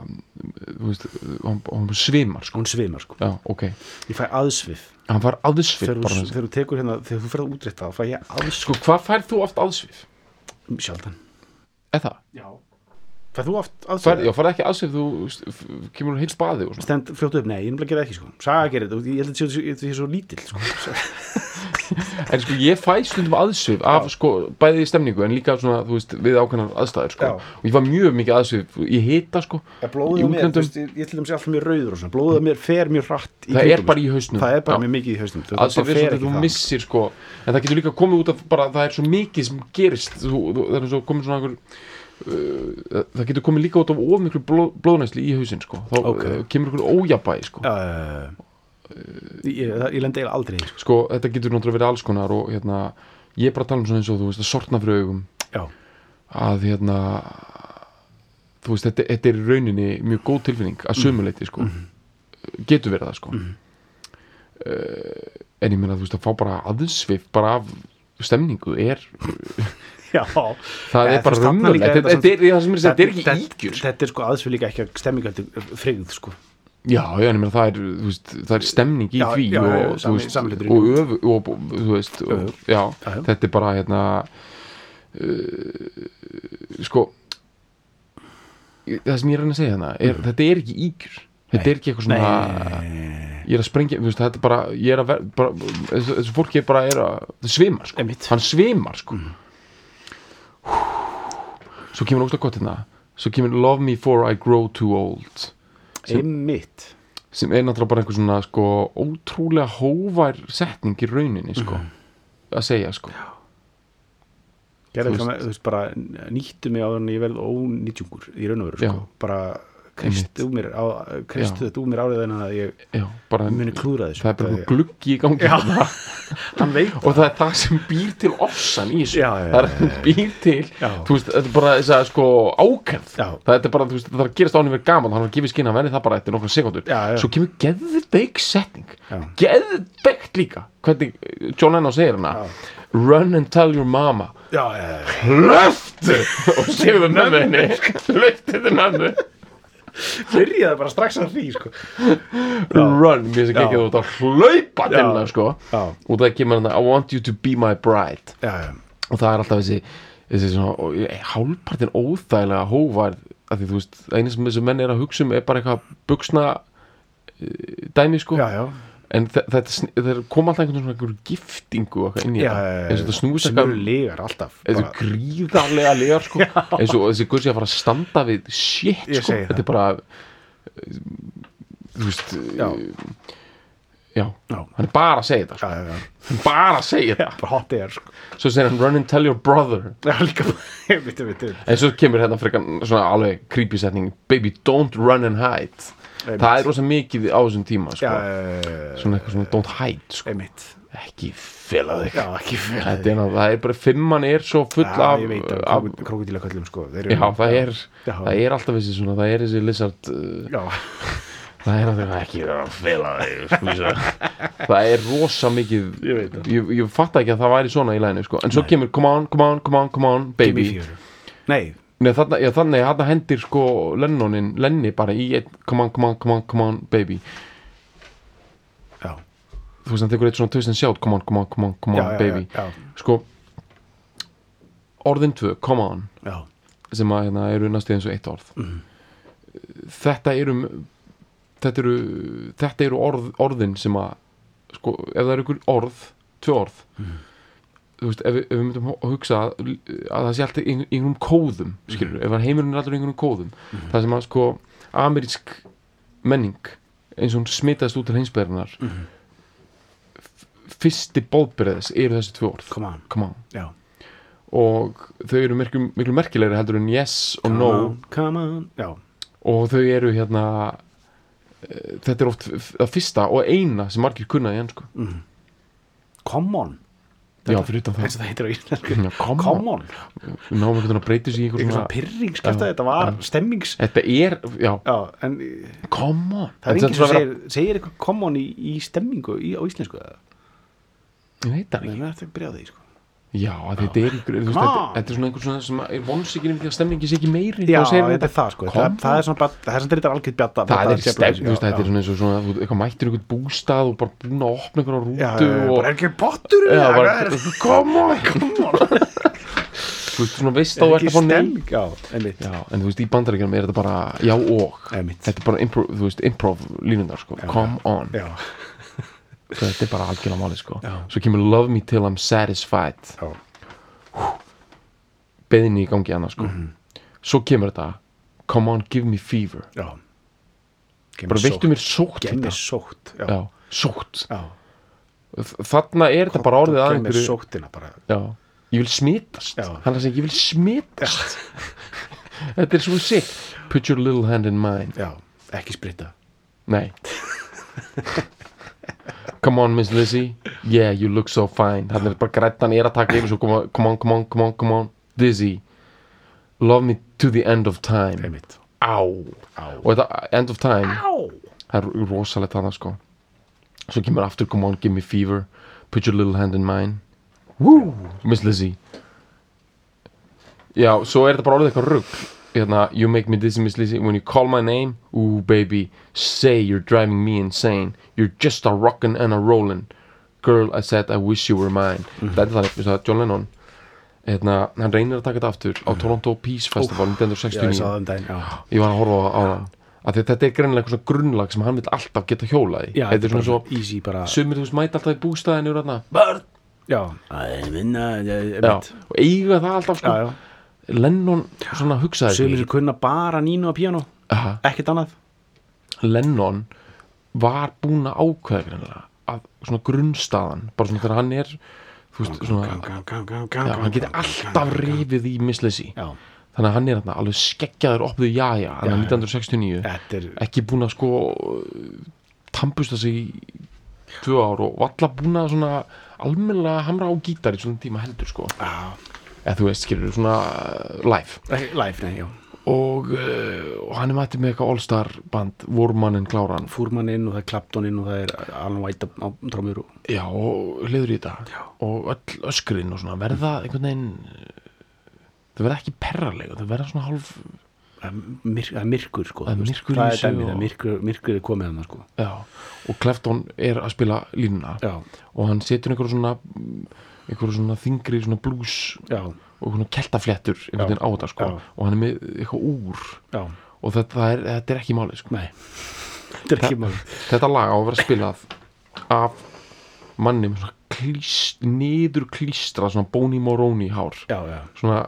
veist, hann, hann svimar sko. hún svimar sko, já, ok, ég fæ aðsvif. Hann fær aðsvið þegar, þú- þú tekur hérna, þú ferð að útrétta þá fæ ég aðsvif. Sko, hvað fær þú oft aðsvið? sjaldan er það? já. Færð þú oft Fær, aðsvif? já, fær ekki aðsvið þú kemur heilt spaði og svona. Stend fljótt upp, nei, ég er nefnilega að gera það ekki sko. Saga gerir þetta, ég held að þetta sé- svo lítill sko. en sko ég fæ stundum aðsvið af sko bæði í stemningu en líka svona þú veist við ákveðnar aðstæður sko. Já. og ég var mjög mikið aðsvið ég hita sko Ja, blóðið Í á mér, þú veist, ég, ég til dæmis alltaf mjög rauður og svona, blóðið á mér fer mjög hratt í það er kringum bara mig, í hausnum. Sko. það er bara Já. mjög mikið í hausnum. Bara er svona þú missir sko. En það getur líka komið út af bara það er svo mikið sem gerist. Þú, þú, það er svo komið svona einhver það getur komið líka út af of miklu blóð, blóðnæsli í hausin sko þá Ok. okay. kemur einhver ójabæ sko já. ég, ég lendi eiginlega aldrei sko. sko þetta getur náttúrulega verið alls konar og hérna ég er bara að tala um svona eins og þú veist að sortna fyrir augum já, að hérna þú veist, þetta, þetta er í rauninni mjög góð tilfinning að sömuleiti sko getur verið það sko mm en ég meina þú veist að fá bara aðsvif bara af stemningu er já. Það er bara raunverulegt. er þetta, er, ekki ígjur þetta er sko aðsvið líka ekki að stemming heldur frigð sko. Já, já, en það er, veist, það er stemning í Já, því já, og, þú sami- veist, og öfu og, og, þú veist, og, já, þetta er bara hérna uh, sko það sem ég er að segja hérna er, þetta er ekki ígjur þetta er ekki eitthvað svona Nei, ég er að sprengja, veist, þetta er bara ég er að ver, bara, þessu, fólki er bara er að, það svimar, sko, Einmitt. hann svimar sko. Svo kemur ógst að gott hérna. Svo kemur Love Me For I Grow Too Old. Einmitt. sem er náttúrulega bara einhver svona sko ótrúlega hóvær setning í rauninni sko að segja sko. Gerði Þú eitthvað með, þú veist, bara nýttu mig á þannig ég verð ónýtjungur í raun og veru, sko. Bara kristu mér, á, kristu Já. þetta úr mér árið en að ég já, bara, muni klúðra þessu. það er bara Það gluggi í gangi. Og það er það sem býr til ofsan í þessu. Það er það sem býr til veist, þetta er bara þess að sko Já. það er bara, veist, það er að gerast ánum verið gaman hann er að gefa skinn að verði það bara eftir nokkra sekundur svo kemur geðveik setning. Geðveikt líka. Hvernig John Lennon segir hana run and tell your mama. Hlöftu! Og séu við mömmu henni. Hlöftu til mömmu Byrjaði bara strax að því, sko. run, mér Já. ekki út að hlaupa til hennar sko og það kemur hann I want you to be my bride já, já. og það er alltaf þessi, þessi svona, hálfpartin óþægilega hóvar að því þú veist, eina sem þessi menn er að hugsa um er bara eitthvað buksna uh, dæmi sko já. En þe- þetta koma alltaf einhvern svona giftingu og inn í Já, já. eins og þetta snúist Sem eru eitthvað legar alltaf. þessu bara- gríðarlega legar sko eins og þessi guð sé að fara að standa við shit sko, þetta er bara uh, þú veist Já. uh, já, Já. hann er bara að segja þetta sko. Já, já. hann er bara að segja þetta sko. svo segir hann run and tell your brother Já, líka ég veit. En svo kemur hérna frekar svona alveg creepy setning Baby don't run and hide. Það er rosa mikið á þessum tíma sko. Svona eitthvað svona don't hide sko. Ekki fela þig Já, ekki fyrir. Þetta náttúrulega- það er bara fimman er svo full Já, af, veit, af af krokodíla köllum, sko. Já, það er, það er alltaf þessi svona Það er þessi lizard uh, Það er alltaf ekki vera að fela þig skvísa. Það er rosa mikið Ég. Ég, ég fatt ekki að það væri svona í læginu sko. En svo kemur come on, come on, come on, come on baby. Nei, Nei, þarna, já, þannig að hann hendir sko Lennonin, Lenni bara í einn come on, come on, come on, come on, baby já. þú veist, hann tekur eitt svona and shout come on, come on, come on, come on, Já, baby já, sko orðin tvö, come on já, sem að hérna eru næstu eins og eitt orð Mhm. þetta eru þetta eru, þetta eru orð, orðin sem að sko, ef það eru ykkur orð tvö orð Mhm. Þú veist, ef, ef við myndum að hugsa að, að það sé alltaf einhverjum kóðum skilur, ef að heimurinn er alltaf einhverjum kóðum það sem að sko amerísk menning eins og hún smitaðist út til heimsbyðarinnar fyrsti bóðbyrðis eru þessi tvö orð. Come on, come on. Og þau eru miklu, miklu merkilegri heldur en yes og come no. on, come on, já, og þau eru hérna eh, þetta er oft það fyrsta og eina sem margir kunnaði enn sko come on já, fyrir utan eins það og það heitir á íslensku. Já, come come on, við náum einhvern veginn að breyta sig í einhver svona svona pyrring skæft að þetta var stemmings. þetta er, já, já, en come on. Það er enginn sem segir, segir eitthvað come on í, í stemmingu í, á íslensku ég veit það ekki. mér er ekki því sko. Já, þetta er, þetta, er svona einhver svona sem er vonsikinn um því að stemningi sé ekki meiri já, þetta er það sko. Það, það er svona bara, það er svona þetta er algjörð bjata það er stefn, veist, þetta er svona eins og svona þú mættir einhvern bústað og bara búin að opna einhverja rútu já, bara er ekki það er come on þú veist, svona veist er að fá nei stemming já, einmitt. Já, en þú veist, í bandaríkjum er þetta bara já og. Þetta er bara improv, línundar sko, come on. Já, þetta er bara algjörlega máli sko. Já. svo kemur love me till I'm satisfied. Beðinni í gangi annars sko. Mhm. svo kemur þetta. Come on give me fever. Já. Bara veittu mér sótt þetta. sótt sótt. Þarna er þetta bara orðið að Gef mér einhverju sóttina bara. Já, ég vil smitast. Já. hann er að segja ég vil smitast. Þetta er svo sick put your little hand in mine. Já, ekki spritta. Nei come on Miss Lizzie. Yeah you look so fine. Hann er bara grættan er að taka yfir svo come on, come on, come on, come on, Dizzy love me to the end of time. Einmitt. Á og þetta end of time á. það er rosalegt þarna sko. Svo kemur aftur come on give me fever. Put your little hand in mine. Woo, Miss Lizzie. Já, svo er þetta bara orðið eitthvað rugg hérna, you make me dizzy Miss Lizzie. When you call my name, ooh baby say you're driving me insane. You're just a rockin' and a rollin' girl I said I wish you were mine. Þetta er þannig, við sagði John Lennon. Hérna, hann reynir að taka þetta aftur á Toronto Peace Festival já, ég 1969 sá það um ég var að horfa á hann að þetta er greinilega eitthvað svona grunnlag sem hann vil alltaf geta hjólað í. Já þetta er svona svo, easy bara sumir þú veist mæta alltaf í bústæðinu og börn! Og eiga það alltaf sko. Já, já Lennon svona hugsaði sem kunna bara nínu á píano Aha, Ekkert annað. Lennon var búin að ákveða að svona grunnstaðan bara svona þegar hann er veist, svona, gang, gang, gang, já, hann geti alltaf rifið í missleysi Já, þannig að hann er þarna alveg skeggjaður opðuð jaja, hann er já. 1969 þetta er ekki búin að sko tampusta sig í tvö ár og valla búin að svona almennilega hamra á gítar í svona tíma heldur sko. Já, eða þú veist, skilur svona uh, live. Live, nei, og, uh, og hann er mættið með eitthvað all-star band vormannin kláran. Fúrmann inn og það er Clapton inn og það er Alan White á, trómur og já, og hliður í þetta. Já. og öll öskrin og svona verða einhvern veginn það verða ekki perralega, það verða svona hálf það myr, það er myrkur sko er veist. myrkur það er dæmið, er myrkur, myrkur er komið hann sko. Já, og Klefton er að spila línuna. Já, og hann setur einhverju svona einhverju svona þingri svona já, og svona keltafléttur einhvern veginn á þetta sko. Já. og hann er með eitthvað úr. Já, og þetta, er, þetta er ekki málið sko. nei. Þetta er ekki mál þetta lag á að vera spilað af manni með svona klíst, niður klístra svona Boni Moroni hár. Já, já, svona,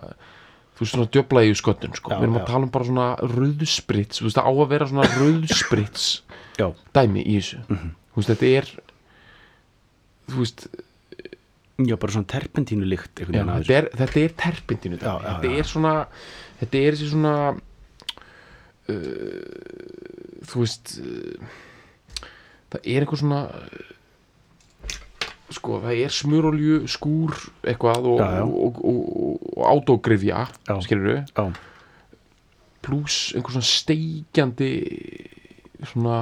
þú veist svona djöfla í sköttun sko. Já, við erum að tala um bara svona rauðsprits, þú veist það á að vera svona rauðsprits já, dæmi í þessu. Mhm. þú veist þetta er þú veist, já, bara svona terpentínu líkt já, þetta, er, þetta er terpintinu Já, já, þetta er svona þetta er þessi svona uh, þú veist uh, það er eitthvað svona uh, sko það er smurolju skúr eitthvað og, og, og, og, Já. skilur við pluss einhver svona steikjandi svona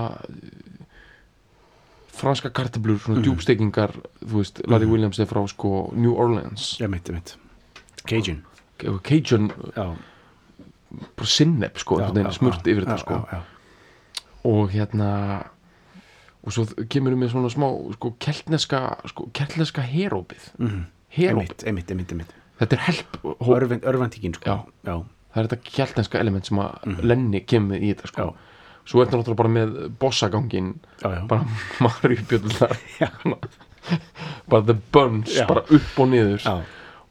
franska kartablur, svona Mhm. djúbsteikingar þú veist, Larry Williams er frá sko New Orleans, ég mitt, mitt. Cajun. Cajun Já, bara sinneb sko, smurt yfir þetta sko. já, já. og hérna og svo kemur við með svona smá sko keltneska, sko keltneska herópið, Mhm. herópið. Einmitt, einmitt, einmitt. Þetta er help Örventíkin sko. Það er þetta keltneska element sem að Lenny kemur í þetta sko. Svo er þetta náttúrulega bara með bossagangin bara Maríu Björnar. Bara the buns, Já. bara upp og niður. Já,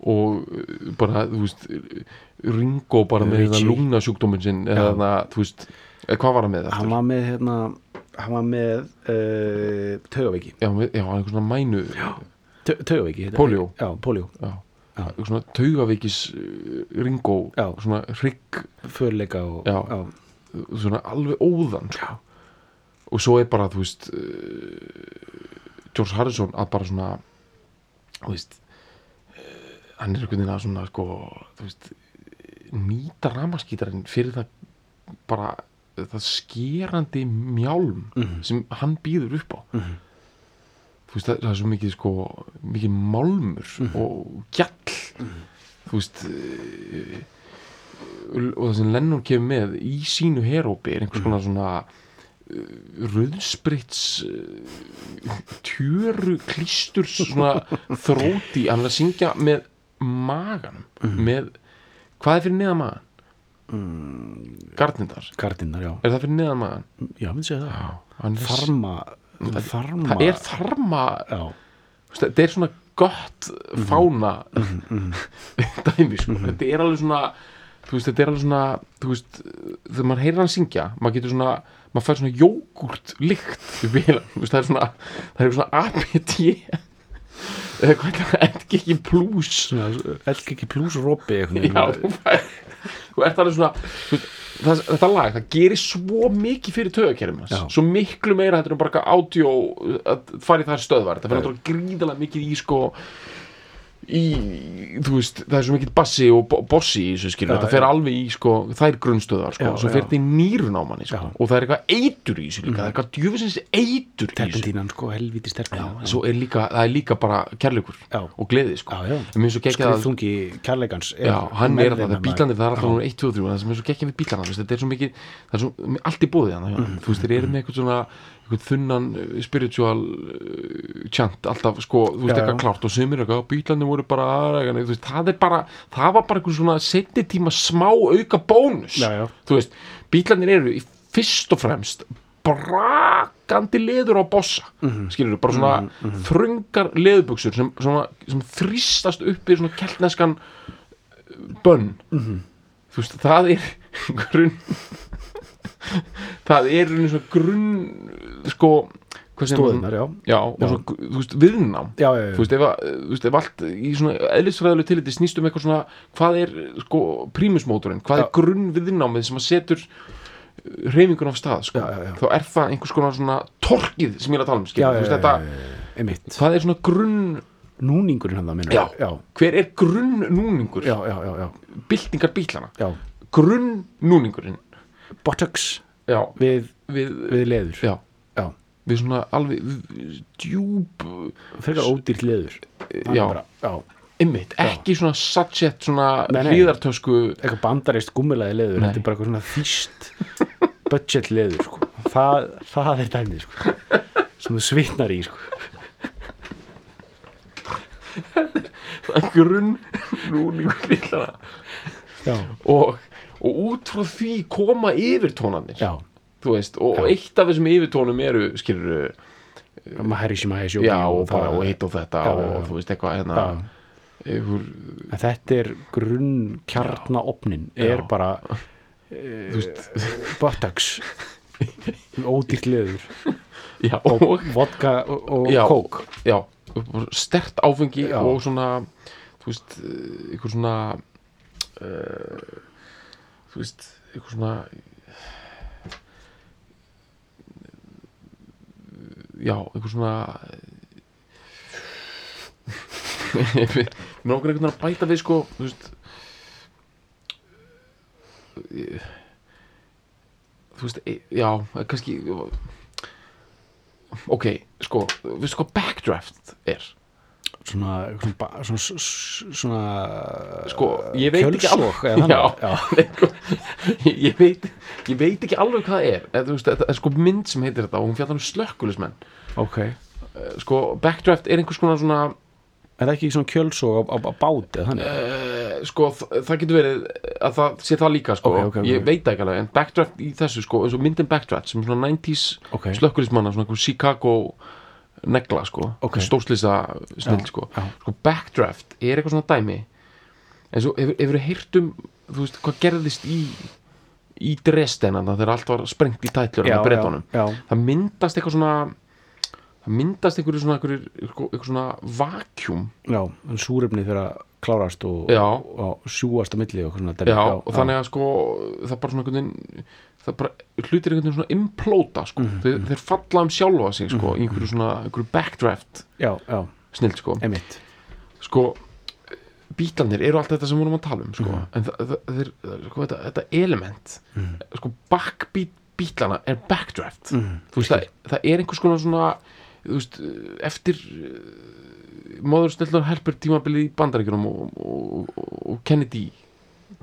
og uh, bara, þú veist Ringo bara með það lungnasjúkdóminn sinn eða Já. það, þú veist eða hvað var hann með hann eftir? var með hérna hann var með uh, Já, með, já, hann er eitthvað svona mænu þetta- Pólió. já, póljó, já, Já. eitthvað svona taugaveikis uh, Ringo, svona hrygg förleika og Já. Svona alveg óðan sko. og svo er bara, þú veist uh, George Harrison að bara svona þú veist uh, hann er einhvern veginn að svona sko, veist nýta ramaskítarinn fyrir það bara það skerandi mjálm Mhm. sem hann býður upp á þú veist, það, er svo mikið sko, mikið málmur Mhm. og gjall þú veist uh, og það sem Lennon kemur með í sínu herópi er einhvers konar svona uh, rauðsprits uh, tjöru klístur svona þróti. Hann er að syngja með maganum með, hvað er fyrir neðan magan? Gardindar gardinnar, já. Er það fyrir neðan magan? já, myndi segja það. Já, hann er þarma, þarma það er þarma já, þetta er svona gott fána dæmi sko. Mhm. þetta er alveg svona þú veist, þetta er alveg svona þú veist, þegar maður heyrir hann syngja maður getur svona, maður fær svona jógurt lykt við vélar, þú veist, það er svona það er svona APT eða hvað er það, ekki plus. Ekki plús ropi já, þú fær þú ert alveg svona þú veist, þetta lag, það gerir svo mikið fyrir hans, svo miklu meira þetta er bara audio að fara í þær stöðvar, þetta fyrir náttúrulega gríðalega mikið í sko í, þú veist, það er svo mikið bassi og bo- bossi í þessu skilur, Já, þetta fer já. alveg í sko, þær grunnstöðvar sko, Já, svo já. fer þetta í nýrun á manni sko, Já. og það er eitthvað eitur í þessu líka, það er eitthvað djöfisins eitur í þessu terpentínan sko, helvíti Já, sterkna en svo er líka, það er líka bara kærleikur Já. og gleði sko, Já, já. skriðþungi kærleikans Já, hann er þeim það að bílandir, það er alltaf Já. núna 1, 2, 3 það sem er svo gekkja við bílana, þetta er svo mikið það er svo, allt í bóðið hann Mhm, þú veist, þeir eru með eitthvað svona þunnan uh, spiritual uh, chant, alltaf, sko, þú veist, eitthvað já. klárt og sumir eitthvað, bílandir voru bara þú veist, það er bara það var bara eitthvað svona setni tíma smá auka bónus, Já, já. þú veist bílandir eru fyrst og fremst brakandi leður á bossa Mhm. skilur bara svona þröngar leðubuxur sem, svona, sem þrýstast upp í svona keltneskan bönn Mhm. þú veist, það er grunn það er einu svona grunn sko, stóðunar, já. Já, og Já. svo, þú veist, viðnám. Já, þú veist, ef, veist, ef allt í svona eðlisfræðilegu tilliti snýst um eitthvað svona hvað er, sko, prímusmótorinn? Hvað er grunn viðnámið sem að setur reyfingun af stað, sko? Þá er það einhvers konar svona torkið sem ég er að tala um, já, þú veist, þetta hvað er svona grunn, núningurinn hann það já, hver er grunn núningur já, já, já, já, byltingar bílana, já. grunn núningurinn botox já, við, við, við leður. Já, já, við svona alveg við- djúp frekar ódýrt leður. Það er já, bara, já, ymmit, ekki svona sachet, svona hlýðartösku eitthvað bandarist gummilaði leður Nei. þetta er bara eitthvað svona þýst budget leður sko. það, það er dæmið sko. sem þú svitnar í sko. grunn núningur bílana já, og, og út frá því koma þú veist, og Já. eitt af þessum yfirtónum eru skilur maharishi maharishi já, og bara, og eitt og þetta Já, og þú veist, eitthvað hérna. En þetta er grunn kjarnaopnin er bara uh, botox ódýrt leður já, og, vodka og, og Já. kók. já, stert áfengi Já. og svona þú veist, eh, einhver svona uh, þú veist, einhver svona já, einhver svona nokkur einhvern veginn að bæta við sko, þú veist þú veist, eh, já, kannski ok, sko veistu hvað backdraft er svona, svona, svona, sko, ég veit ekki kjölsog alveg já, já. Sko, ég, veit ég veit ekki alveg hvað það er. Þú veist, þetta er sko mynd sem heitir þetta og hún fjallar um slökkulismenn ok. Er Eh, sko, backdraft er einhvers konar svona það ekki svona kjölsog á, á, á báti uh, sko, þ- það getur verið að það sé það líka, sko. Ok, ok, ok. ég veit það ekki alveg, en backdraft í þessu, sko eins og myndin backdraft, sem er svona 90s Ok. slökkulismanna, svona Chicago negla sko, Ok. stórslýsa snill Já, sko. já. sko backdraft er eitthvað svona dæmi en svo hefur, hefur heyrt um þú veist, hvað gerðist í í Dresden þarna þegar allt var sprengt í tætlur já, á breytunum já, það myndast eitthvað svona það myndast eitthvað svona eitthvað, svona vakjúm já, já súrefni fyrir að klárast og, Já. og, sjúast á milli og, dæmi. já, og þannig að sko það bara svona einhvern veginn það bara hlutir einhvern veginn svona implóta sko. Mhm, þeir, þeir falla um sjálfa sig sko, í einhverju svona einhverju backdraft já, já, snill sko. Emitt sko bítlanir eru allt þetta sem vorum að tala um sko. Mhm. en þeir, sko, þetta, þetta element sko backbeat bítlana er backdraft. Mhm. þú veist það, það er einhvers konar svona þú veist, eftir móður snillur helpur tímabilið í bandaríkjunum og, og, og, og Kennedy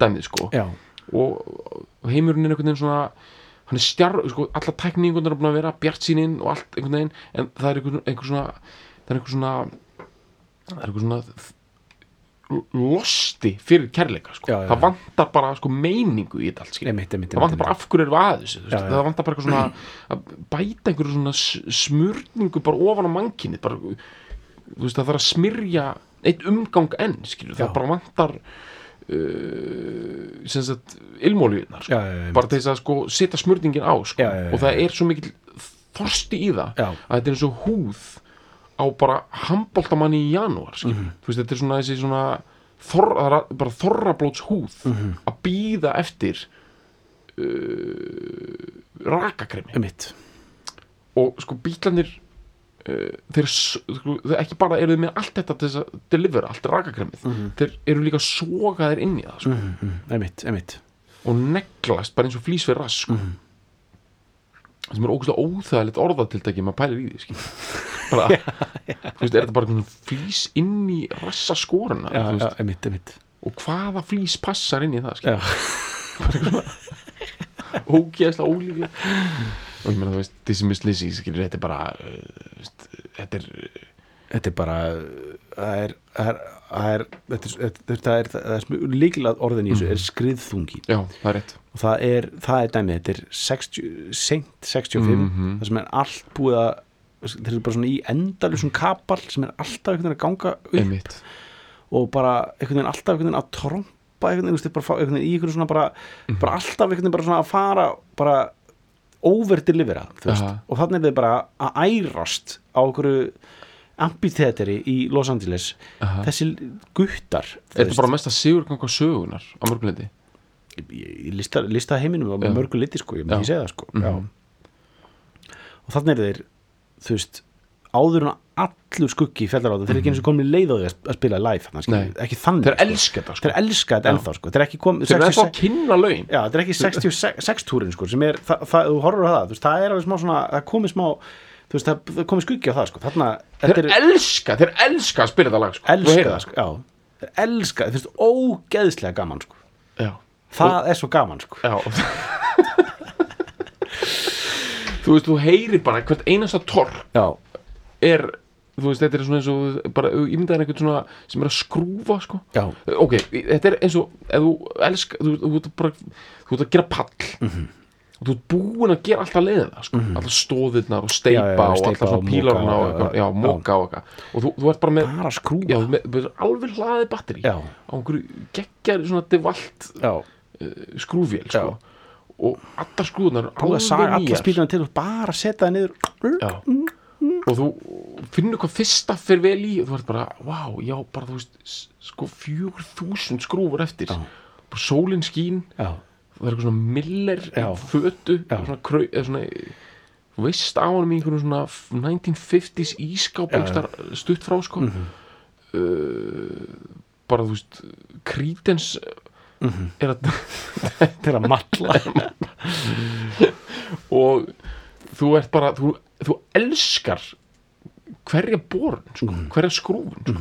dæmið sko. Já, og, heimurinn er einhvern veginn svona hann er stjar, sko, alla tækni einhvern veginn er búin að vera bjart síninn og allt einhvern veginn en það er einhver, einhver svona það er einhver svona það er einhver svona losti fyrir kærleika sko. Já, já, það vantar bara sko meiningu í þetta allt skilur. emitt, emitt, það vantar bara af hverju eru að þessu þú veist, Já, já. það vantar bara svona að bæta einhverju svona smurningu bara ofan á mankinni bara, veist það þarf að smyrja eitt umgang enn það bara vantar uh, sem sagt ilmóliðnar sko. Bara þess að sko setja smurningin á sko. Já, já, já, og það er svo mikil þorsti í það að þetta er eins og húð á bara handbóltamanni í janúar mm þú veist þetta er svona þessi svona þorra, bara þorrablóts húð Mhm. að býða eftir uh, rakakremi. Og sko bílarnir uh, þeir, sko, þeir ekki bara eru þeir með allt þetta til að delivera allt rakakremið Mhm. þeir eru líka sogaðir inn í það sko, emitt, emitt og neglast bara eins og flýs fyrir rass sko. Mhm. sem er ógustlega óþægilegt orðatiltæki maður pælir í því bara, þú veist, er þetta bara flýs inn í rassa skóruna já, þú já, veist, emitt, emitt og hvaða flýs passar inn í það skil. já, ógeðslega ólíklega og ég meina þú veist, þessi mislisi skilur, þetta er bara uh, veist, þetta er þetta er bara það er það er, það er, þetta er, þetta er, það er, er líkilega orðin í þessu er skriðþungi. Já, það er rétt. Og það er, það er dæmið, þetta er 60, seint 65 Mhm. það sem er allt búið að þeir eru bara svona í endalusum kapal sem er alltaf einhvern veginn að ganga upp. Einmitt. Og bara einhvern veginn alltaf einhvern veginn að tromba einhvern veginn, bara fá einhvern veginn í einhvern svona bara, Mhm. bara alltaf einhvern veginn bara svona að fara bara overdelivera, og þannig er þið bara að ærast á einhverju amphitheateri í Los Angeles Aha. þessi guttar er þetta bara mesta sigurganga sögunar á mörguleiti lista, lista heiminum á Já. mörgu liti sko, ég myndi segja það sko Mhm. já. og þannig er þeir þú veist, áður en allur skuggi fellar á það, þeir eru ekki eins og komin leið á því að- spila live, þannig, ekki þannig þeir sko. elska þetta sko. Þeir elska þetta ennþá sko, þeir eru ekki komin þeir eru ennþá að kynna laun. Já, þetta er ekki 66 túrin sko, sem er, það, það, þú horfur á það, veist, það er alveg smá svona, það komið smá, þú veist, það, komið skuggi á það, sko, þarna, þeir er, elska, þeir elska að spila þetta lag sko. Elska það, sko, já, þeir elska, þeir finnst ógeðslega gaman, sko, já, það er svo gaman, sko, já. Þú veist, þú heyrir bara hvert einasta torr já, er þú veist, þetta er svona eins og bara, ég myndi að einhvern svona sem er að skrúfa sko. ok, þetta er eins og ef þú elska, þú, þú, þú, bara, þú ert að gera pall. Mhm. og þú ert búin að gera alltaf leiðina sko. alltaf stóðirnar og steipa Já, já, og alltaf svona og pílarna og eitthvað, já, já, móka og eitthvað. Og þú, ert bara með, já, með, með alveg hlaðið batteri á einhverju geggjari svona devalt uh, skrúfvél sko. og allar skrúðunar að alveg nýjar. spýluna til og bara setja það niður, Já. Og þú finnur hvað fyrsta fyrir vel í og þú ert bara, vá, já, bara þú veist sko fjögur þúsund skrúfur eftir. Já. bara sólin skín já, það er eitthvað svona miller fötu svona, krau, eða svona þú veist á honum í einhverjum svona 1950s ískáp stutt frá sko. Uh, bara þú veist krítens Mhm. er að til að matla, og þú ert bara þú, þú elskar hverja borun sko, Mhm. hverja skrúfun sko.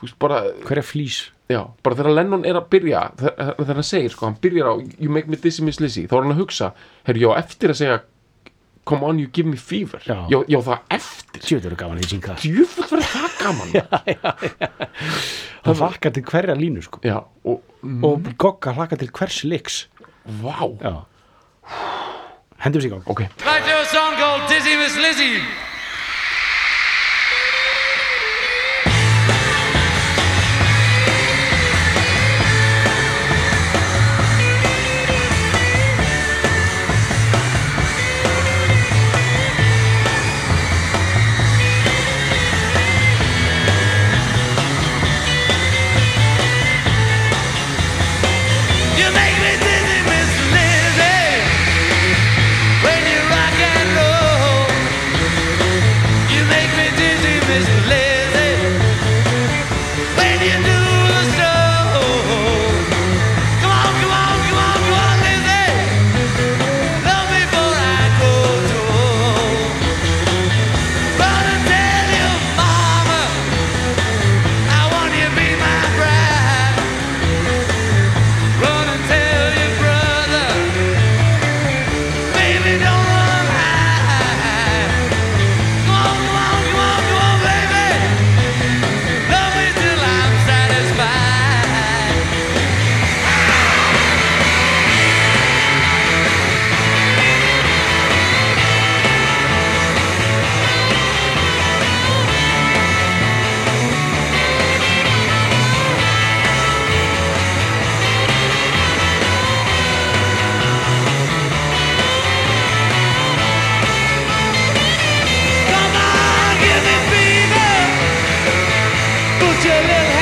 þú veist bara hverja flýs, já, bara þegar Lennon er að byrja þegar, þegar hann segir, sko, hann byrjar á You make me dizzy miss Lizzy, þá er hann að hugsa herri, já, eftir að segja Come on, you give me fever. Já. já, já það eftir. Djúfull verður það gaman. Hann hlakka til hverja línu, sko. Já, og, og Gogga hlakka til hvers liks vá. Já. Hendum sér í gang. Ok, Like to Little